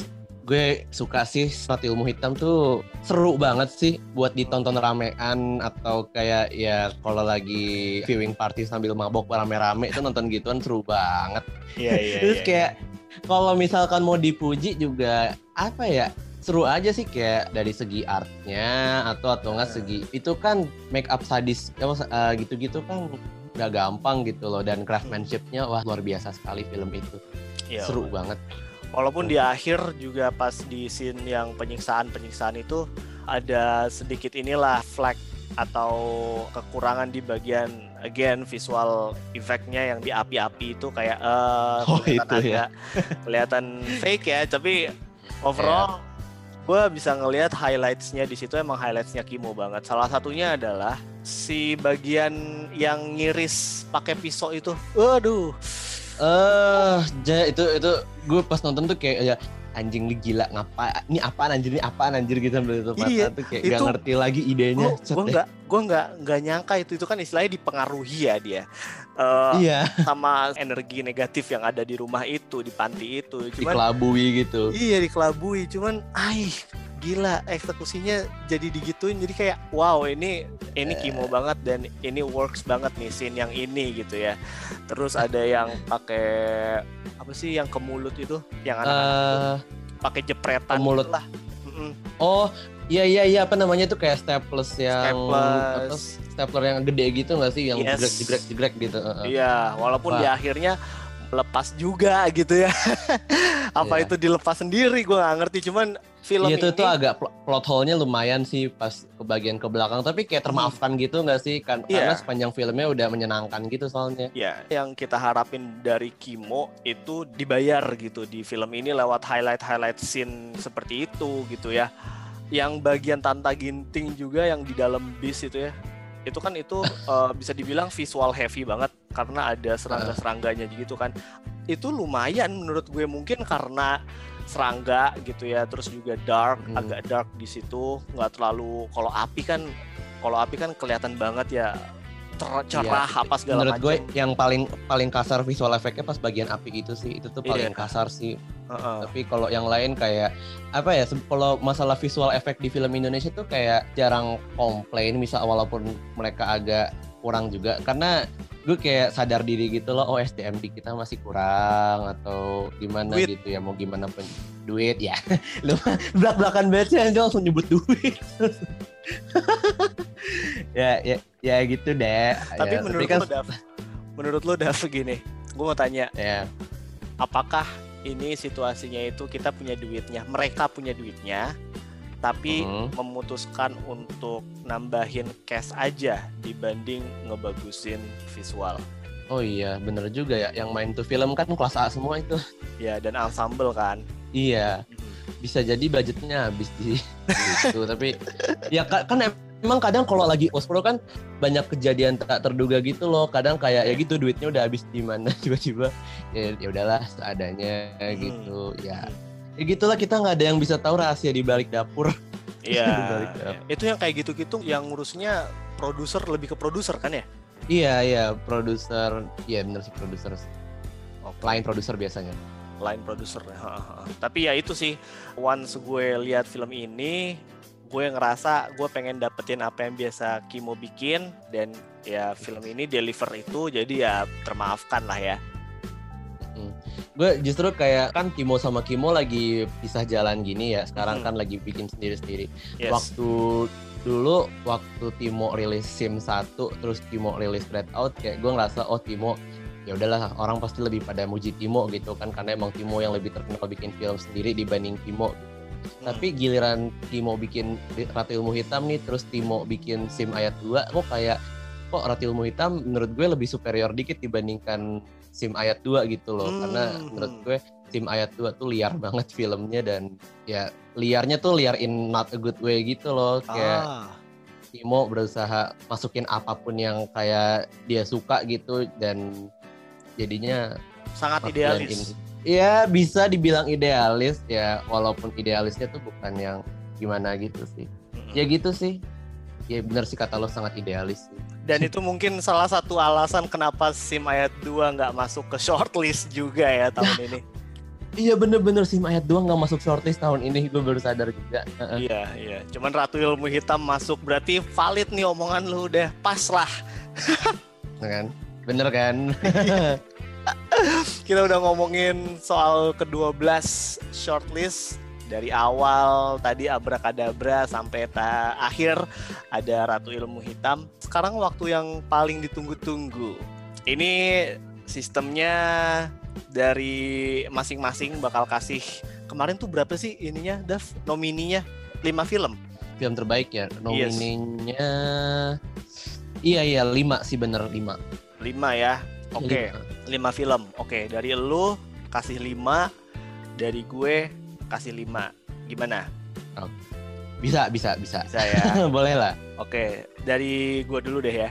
B: Gue suka sih Roti Ilmu Hitam tuh seru banget sih buat ditonton ramean atau kayak ya kalau lagi viewing party sambil mabok rame-rame itu nonton gituan seru banget.
A: Iya iya.
B: Terus kayak kalau misalkan mau dipuji juga apa ya seru aja sih kayak dari segi artnya atau atau enggak
A: Hmm.
B: segi itu kan make up sadis ya, eh, gitu-gitu kan nggak gampang gitu loh dan craftsmanshipnya wah luar biasa sekali film itu
A: Iya.
B: seru banget
A: Walaupun di akhir juga pas di scene yang penyiksaan-penyiksaan itu ada sedikit inilah flag atau kekurangan di bagian again visual efeknya yang di api-api itu kayak eh
B: Oh,
A: kelihatan
B: itu ya.
A: agak kelihatan fake ya tapi overall gue bisa ngelihat highlightsnya di situ emang highlightsnya Kimo banget. Salah satunya adalah si bagian yang ngiris pakai pisau itu. Waduh
B: Eh, ja, itu itu gue pas nonton tuh kayak ya anjing nih gila ngapa ini apaan anjir ini apaan anjir gitu sambil itu
A: Iya,
B: tuh kayak gak
A: itu-
B: ngerti lagi idenya.
A: gue
B: deh.
A: nggak gue nggak nggak nyangka itu itu kan istilahnya dipengaruhi ya dia Eh,
B: Iya,
A: sama energi negatif yang ada di rumah itu di panti itu. Cuman
B: dikelabui gitu.
A: iya dikelabui cuman ay gila eksekusinya jadi digituin. Jadi kayak wow ini ini kimo banget dan ini works banget nih scene yang ini gitu ya. Terus ada yang pakai apa sih yang ke mulut itu? Yang anak-anak
B: Eh,
A: pakai jepretan
B: mulut.
A: gitu lah Mm-mm.
B: oh, iya iya iya apa namanya tuh kayak staples yang
A: Staples.
B: stapler yang gede gitu nggak sih yang
A: Yes.
B: jegrek jegrek jegrek gitu.
A: Iya, walaupun
B: Wah.
A: di akhirnya lepas juga gitu ya. Apa
B: Iya.
A: itu dilepas sendiri gue nggak ngerti. Cuman film
B: Iya tuh
A: ini
B: tuh agak pl- plot hole-nya lumayan sih pas ke bagian ke belakang tapi kayak termaafkan gitu nggak sih kan karena
A: Iya.
B: sepanjang filmnya udah menyenangkan gitu soalnya.
A: ya yang kita harapin dari Kimo itu dibayar gitu di film ini lewat highlight-highlight scene seperti itu gitu ya. Yang bagian Tanta Ginting juga yang di dalam bis itu ya. Itu kan itu eh, bisa dibilang visual heavy banget karena ada serangga-serangganya gitu kan. Itu lumayan menurut gue mungkin karena serangga gitu ya terus juga dark
B: Hmm.
A: agak dark di situ nggak terlalu kalau api kan kalau api kan kelihatan banget ya cerah
B: Iya,
A: apa segala
B: Menurut
A: macam
B: gue yang paling paling kasar visual efeknya pas bagian api itu sih itu tuh paling
A: Iya.
B: kasar sih.
A: Heeh.
B: Tapi kalau yang lain kayak apa ya? Kalau masalah visual efek di film Indonesia tuh kayak jarang komplain, misal walaupun mereka agak kurang juga karena gue kayak sadar diri gitu loh oh SDM di kita masih kurang atau gimana
A: Duit.
B: gitu ya mau gimana pun duit ya lu belak belakan banget sih langsung nyebut duit ya ya ya gitu deh
A: tapi
B: Ya,
A: menurut
B: kan
A: lo Dav menurut lo Dav gini gue mau tanya.
B: Ya.
A: Apakah ini situasinya itu kita punya duitnya mereka punya duitnya tapi
B: Mhm.
A: memutuskan untuk nambahin cash aja dibanding ngebagusin visual?
B: Oh iya bener juga ya. Yang main tuh film kan kelas A semua itu.
A: Ya dan ensemble kan?
B: Iya. Bisa jadi budgetnya habis di itu tapi ya ka- kan emang kadang kalau lagi post pro kan banyak kejadian tak terduga gitu loh. Kadang kayak ya gitu duitnya udah habis di mana tiba-tiba ya ya udahlah seadanya
A: Hmm.
B: gitu ya. Ya gitulah kita nggak ada yang bisa tahu rahasia di balik dapur.
A: Iya, itu yang kayak gitu-gitu yang ngurusnya produser lebih ke produser kan ya?
B: iya iya produser. Iya bener sih produser lain produser biasanya.
A: Lain produser. Tapi ya itu sih, once gue lihat film ini, gue ngerasa gue pengen dapetin apa yang biasa Kimo bikin dan ya film ini deliver itu jadi ya termaafkan lah ya.
B: gue justru kayak kan Kimo sama Kimo lagi pisah jalan gini ya sekarang
A: Mhm.
B: kan lagi bikin sendiri-sendiri
A: Yes.
B: waktu dulu waktu Timo rilis Sim 1 terus Timo rilis Out kayak gue ngerasa oh Timo ya udahlah orang pasti lebih pada muji Timo gitu kan karena emang Timo yang lebih terkenal bikin film sendiri dibanding Timo
A: Hmm.
B: tapi giliran Timo bikin Ratu Ilmu Hitam nih terus Timo bikin Sim ayat 2 kok kayak kok Ratu Ilmu Hitam menurut gue lebih superior dikit dibandingkan Sim ayat 2 gitu loh karena
A: Hmm.
B: menurut gue Sim ayat 2 tuh liar banget filmnya dan ya liarnya tuh liar in not a good way gitu loh kayak
A: ah,
B: Timo berusaha masukin apa pun yang kayak dia suka gitu dan jadinya
A: sangat idealis.
B: Iya bisa dibilang idealis ya walaupun idealisnya tuh bukan yang gimana gitu sih. Ya gitu sih. Ya bener sih kata lo sangat idealis sih.
A: Dan itu mungkin salah satu alasan kenapa SIM ayat 2 nggak masuk ke shortlist juga ya tahun ini.
B: Iya bener-bener sih ayat 2 nggak masuk shortlist tahun ini gue baru sadar juga.
A: Iya, iya. Cuman Ratu Ilmu Hitam masuk berarti valid nih omongan lu udah pas lah.
B: Kan? Bener kan?
A: Kita udah ngomongin soal ke-12 shortlist dari awal tadi abrakadabra sampai ta akhir ada Ratu Ilmu Hitam. Sekarang waktu yang paling ditunggu-tunggu. Ini sistemnya dari masing-masing bakal kasih kemarin tuh berapa sih ininya Dav nomininya 5 film.
B: Film terbaik ya. Nomininya Iya iya 5 sih bener 5.
A: 5 ya. Oke. 5 film. Oke, dari lu kasih 5, dari gue kasih 5. Gimana?
B: Bisa bisa bisa.
A: Bisa ya.
B: Boleh lah.
A: Oke, dari gue dulu deh ya.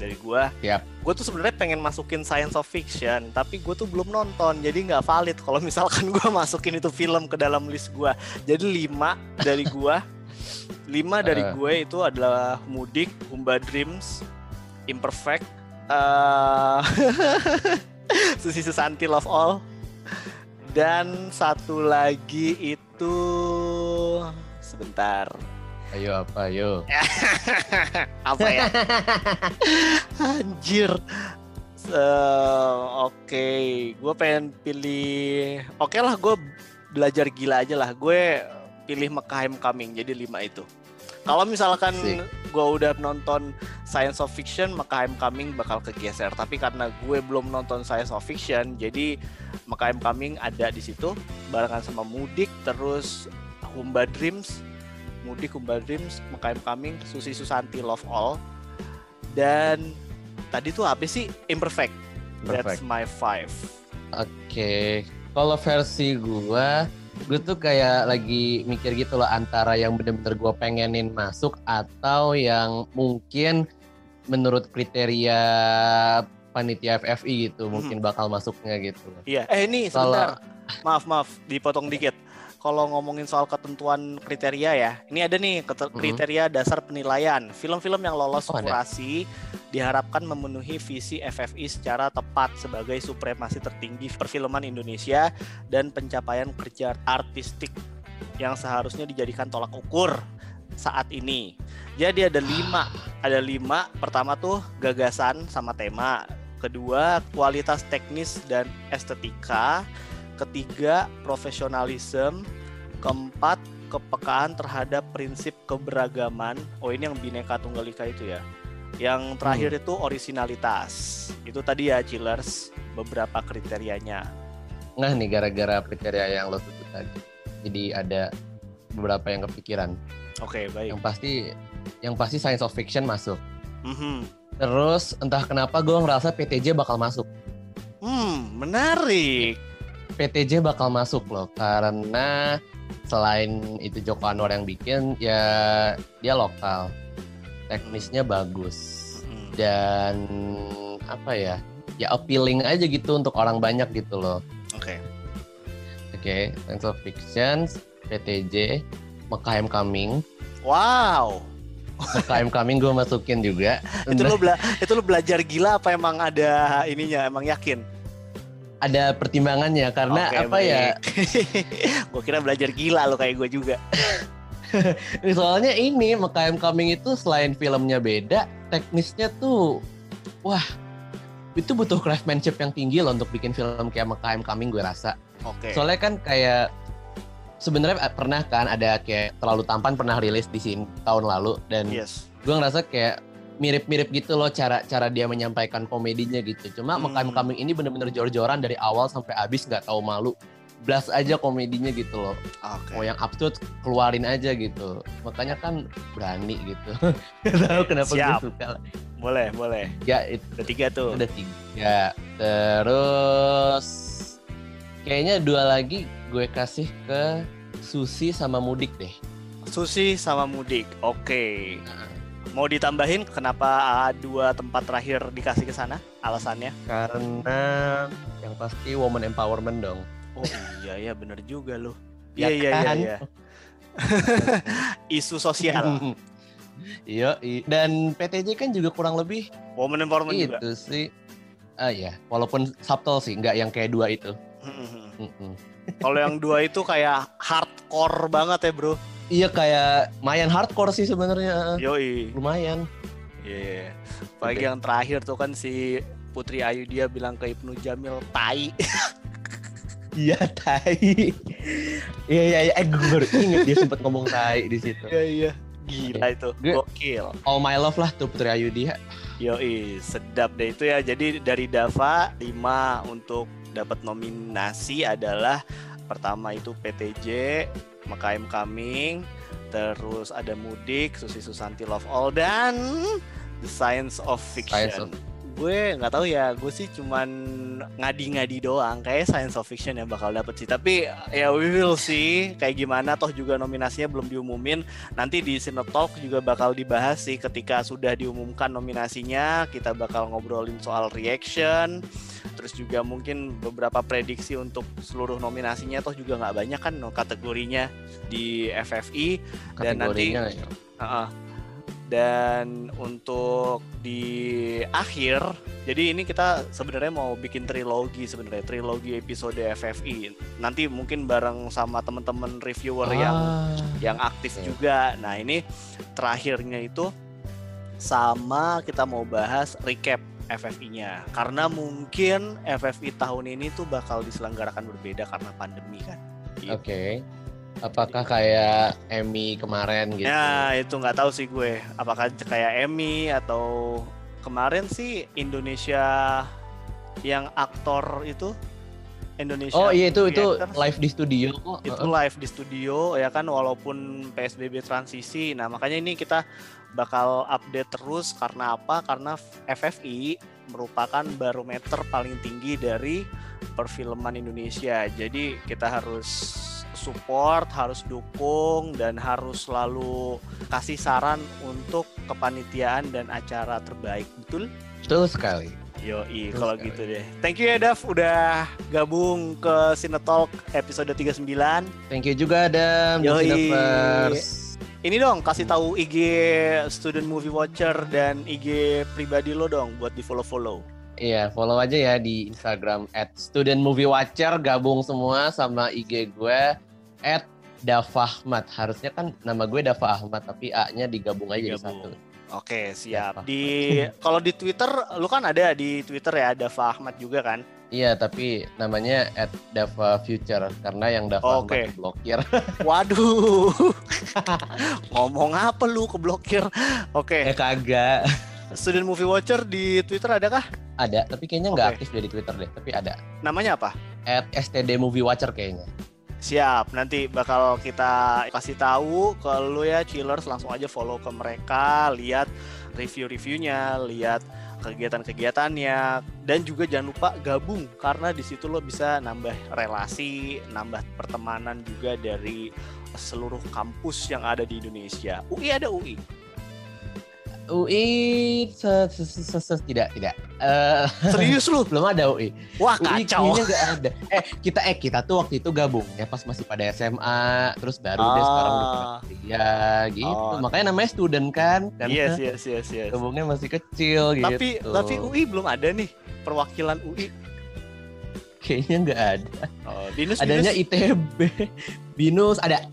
A: Dari gue.
B: Siap.
A: Gue tuh sebenarnya pengen masukin science of fiction, tapi gue tuh belum nonton, jadi nggak valid kalau misalkan gue masukin itu film ke dalam list gue. Jadi 5 dari gue. 5 dari
B: Eh.
A: gue itu adalah Mudik, Umba Dreams, Imperfect, eh Susi Susanti Love All, dan satu lagi itu sebentar.
B: Ayo apa? Ayo.
A: apa ya? Anjir. Se- oke. Gue pengen pilih oke lah gue belajar gila aja lah. Gue pilih Mekah Coming jadi lima itu kalau misalkan gue udah nonton Science of Fiction Mekah Coming bakal kegeser tapi karena gue belum nonton Science of Fiction jadi Mekah Coming ada di situ barengan sama Mudik terus Humba Dreams. Mudik Humba Dreams Mekah Coming Susi Susanti Love All. Dan tadi tuh apa sih? Imperfect. That's
B: Perfect.
A: my five.
B: Oke. Kalau versi gua gue tuh kayak lagi mikir gitu loh antara yang bener-bener gue pengenin masuk atau yang mungkin menurut kriteria panitia FFI gitu
A: Mhm.
B: mungkin bakal masuknya gitu.
A: Iya, eh ini sebentar. Maaf, maaf, dipotong dikit. Kalau ngomongin soal ketentuan kriteria ya, ini ada nih
B: Mhm.
A: kriteria dasar penilaian. Film-film yang lolos
B: Oh, ada.
A: kurasi diharapkan memenuhi visi FFI secara tepat sebagai supremasi tertinggi perfilman Indonesia dan pencapaian kerja artistik yang seharusnya dijadikan tolak ukur saat ini. Jadi ada lima, ada lima. Pertama tuh gagasan sama tema. Kedua kualitas teknis dan estetika. Ketiga profesionalisme. Keempat kepekaan terhadap prinsip keberagaman. Oh ini yang bineka tunggal ika itu ya. Yang terakhir itu originalitas. Itu tadi ya chillers beberapa kriterianya.
B: Nggak nih gara-gara kriteria yang lo sebut tadi. Jadi ada beberapa yang kepikiran.
A: Oke baik.
B: Yang pasti yang pasti science of fiction masuk.
A: Mhm.
B: Terus entah kenapa gue ngerasa PTJ bakal masuk.
A: Hmm menarik.
B: PTJ bakal masuk loh karena selain itu Joko Anwar yang bikin ya dia lokal. Teknisnya bagus. Dan apa ya ya appealing aja gitu untuk orang banyak gitu loh.
A: Oke.
B: oke Science of Fiction PTJ Mekah Coming.
A: Wow.
B: Mekah Coming gue masukin juga.
A: Itu lo bela itu lo belajar gila apa emang ada ininya emang yakin
B: ada pertimbangannya karena
A: Oke,
B: apa ya?
A: gue kira belajar gila lo kayak gue juga.
B: Soalnya ini Mekah Coming itu selain filmnya beda teknisnya tuh wah itu butuh craftsmanship yang tinggi loh untuk bikin film kayak Mekah Coming gue rasa.
A: Oke.
B: Soalnya kan kayak sebenarnya pernah kan ada kayak terlalu tampan pernah rilis di sini tahun lalu dan
A: yes.
B: gue ngerasa kayak mirip-mirip gitu loh cara cara dia menyampaikan komedinya gitu. Cuma
A: Hmm.
B: Coming ini bener-bener jor-joran dari awal sampai habis nggak tahu malu. Blast aja komedinya gitu loh.
A: Oke.
B: Mau yang absurd keluarin aja gitu. Makanya kan berani gitu. Nggak tahu kenapa gue
A: Siap.
B: suka.
A: Boleh boleh.
B: Ya itu.
A: Ada tiga tuh.
B: Udah tiga. Terus kayaknya dua lagi gue kasih ke Susi sama Mudik deh.
A: Susi sama Mudik. Oke Mau ditambahin kenapa dua tempat terakhir dikasih ke sana? Alasannya?
B: Karena yang pasti woman empowerment dong.
A: Oh iya iya bener juga loh.
B: Ya
A: Iya iya iya iya. Isu sosial.
B: Iya, dan PTJ kan juga kurang lebih
A: Woman empowerment juga.
B: itu sih. Ah ya, walaupun subtle sih, nggak yang kayak dua itu.
A: Kalau yang dua itu kayak hardcore banget ya bro.
B: Iya kayak lumayan hardcore sih sebenarnya.
A: Yoi.
B: Lumayan.
A: Iya. Apalagi
B: Oke.
A: yang terakhir tuh kan si Putri Ayu dia bilang ke Ibnu Jamil tai.
B: Iya, tai. Iya iya iya, eh gue baru inget dia sempat ngomong tai di situ.
A: Iya iya. Gila itu. Gokil.
B: All my love lah tuh Putri Ayu dia.
A: Yoi, sedap deh itu ya. Jadi dari Dava 5 untuk dapat nominasi adalah pertama itu PTJ, MKM Coming, terus ada Mudik, Susi Susanti Love All dan The Science of Fiction.
B: Science of-
A: Gue nggak tahu ya, gue sih cuman ngadi-ngadi doang. Kayak Science of Fiction yang bakal dapet sih. Tapi ya we will see kayak gimana. Toh juga nominasinya belum diumumin nanti di Cine Talk juga bakal dibahas sih ketika sudah diumumkan nominasinya kita bakal ngobrolin soal reaction terus juga mungkin beberapa prediksi untuk seluruh nominasinya toh juga nggak banyak kan no, kategorinya di FFI Dan nanti-
B: Kategorinya ya.
A: Heeh. Dan untuk di akhir jadi ini kita sebenarnya mau bikin trilogi sebenarnya trilogi episode FFI nanti mungkin bareng sama teman-teman reviewer yang
B: Ah.
A: yang aktif
B: Oke.
A: juga. Nah, ini terakhirnya itu sama kita mau bahas recap FFI-nya. Karena mungkin FFI tahun ini tuh bakal diselenggarakan berbeda karena pandemi kan. Gitu.
B: Oke. Apakah kayak Emmy kemarin gitu?
A: Ya, itu nggak tahu sih gue. Apakah kayak Emmy atau kemarin sih Indonesia yang aktor itu Indonesia
B: Oh iya itu itu live di studio kok.
A: itu live di studio ya kan walaupun PSBB transisi. Nah, makanya ini kita bakal update terus karena apa? Karena FFI merupakan barometer paling tinggi dari perfilman Indonesia. Jadi kita harus support, harus dukung dan harus selalu kasih saran untuk kepanitiaan dan acara terbaik. Betul?
B: Betul sekali.
A: Yoi,
B: Betul
A: kalau
B: sekali.
A: gitu deh. Thank you ya Dav udah gabung ke Cinetalk episode 39.
B: Thank you juga Adam.
A: Yoi. Ini dong kasih tahu IG Student Movie Watcher dan IG pribadi lo dong buat di follow-follow.
B: Iya, follow aja ya di Instagram at Student Movie Watcher gabung semua sama IG gue at Dafahmat. Harusnya kan nama gue Dafa Ahmad tapi A-nya digabung aja jadi
A: Digabung.
B: satu.
A: Oke, siap.
B: Dava.
A: Di kalau di Twitter lu kan ada di Twitter ya ada Ahmad juga kan?
B: Iya, tapi namanya at Dava Future karena yang Dava
A: Oke.
B: Ahmad blokir.
A: Waduh. Ngomong apa lu keblokir? Oke,
B: eh kagak.
A: Student Movie Watcher di Twitter ada kah?
B: Ada, tapi kayaknya nggak
A: Oke.
B: aktif dia di Twitter deh. Tapi ada.
A: Namanya apa?
B: At STD Movie Watcher kayaknya.
A: Siap, nanti bakal kita kasih tahu ke lu ya chillers langsung aja follow ke mereka, lihat review-reviewnya, lihat kegiatan-kegiatannya dan juga jangan lupa gabung karena di situ lo bisa nambah relasi, nambah pertemanan juga dari seluruh kampus yang ada di Indonesia. UI ada UI.
B: UI se, se, se, se- se- tidak tidak. Eh
A: Serius lu?
B: belum ada UI.
A: Wah,
B: UI
A: kacau.
B: kayaknya nggak ada. Eh kita eh kita tuh waktu itu gabung ya pas masih pada SMA, terus baru deh sekarang udah kuliah gitu.
A: Oh.
B: Makanya namanya student kan, karena
A: Yes, yes, yes, yes.
B: gabungnya masih kecil gitu.
A: Tapi tapi UI belum ada nih perwakilan UI.
B: kayaknya nggak ada.
A: Oh, Binus,
B: Adanya
A: Binus.
B: ITB, Binus ada,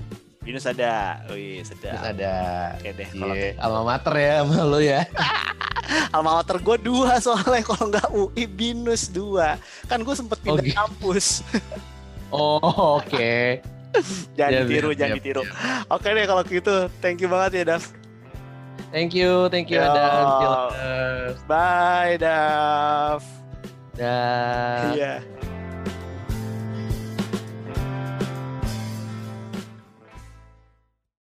A: Binus ada. Wih,
B: Binus
A: sedap.
B: ada.
A: Oke deh, kalau
B: Iya, alma mater ya sama lu ya.
A: alma mater gue dua soalnya kalau nggak UI binus dua kan gue sempet pindah
B: Oke.
A: kampus
B: Oh, oke.
A: jangan
B: Siap,
A: ditiru
B: siap,
A: jangan
B: siap,
A: ditiru
B: siap.
A: oke deh kalau gitu thank you banget ya Dav
B: Thank you, thank you
A: Yo.
B: Adam.
A: Bye Dav
B: Dah.
A: iya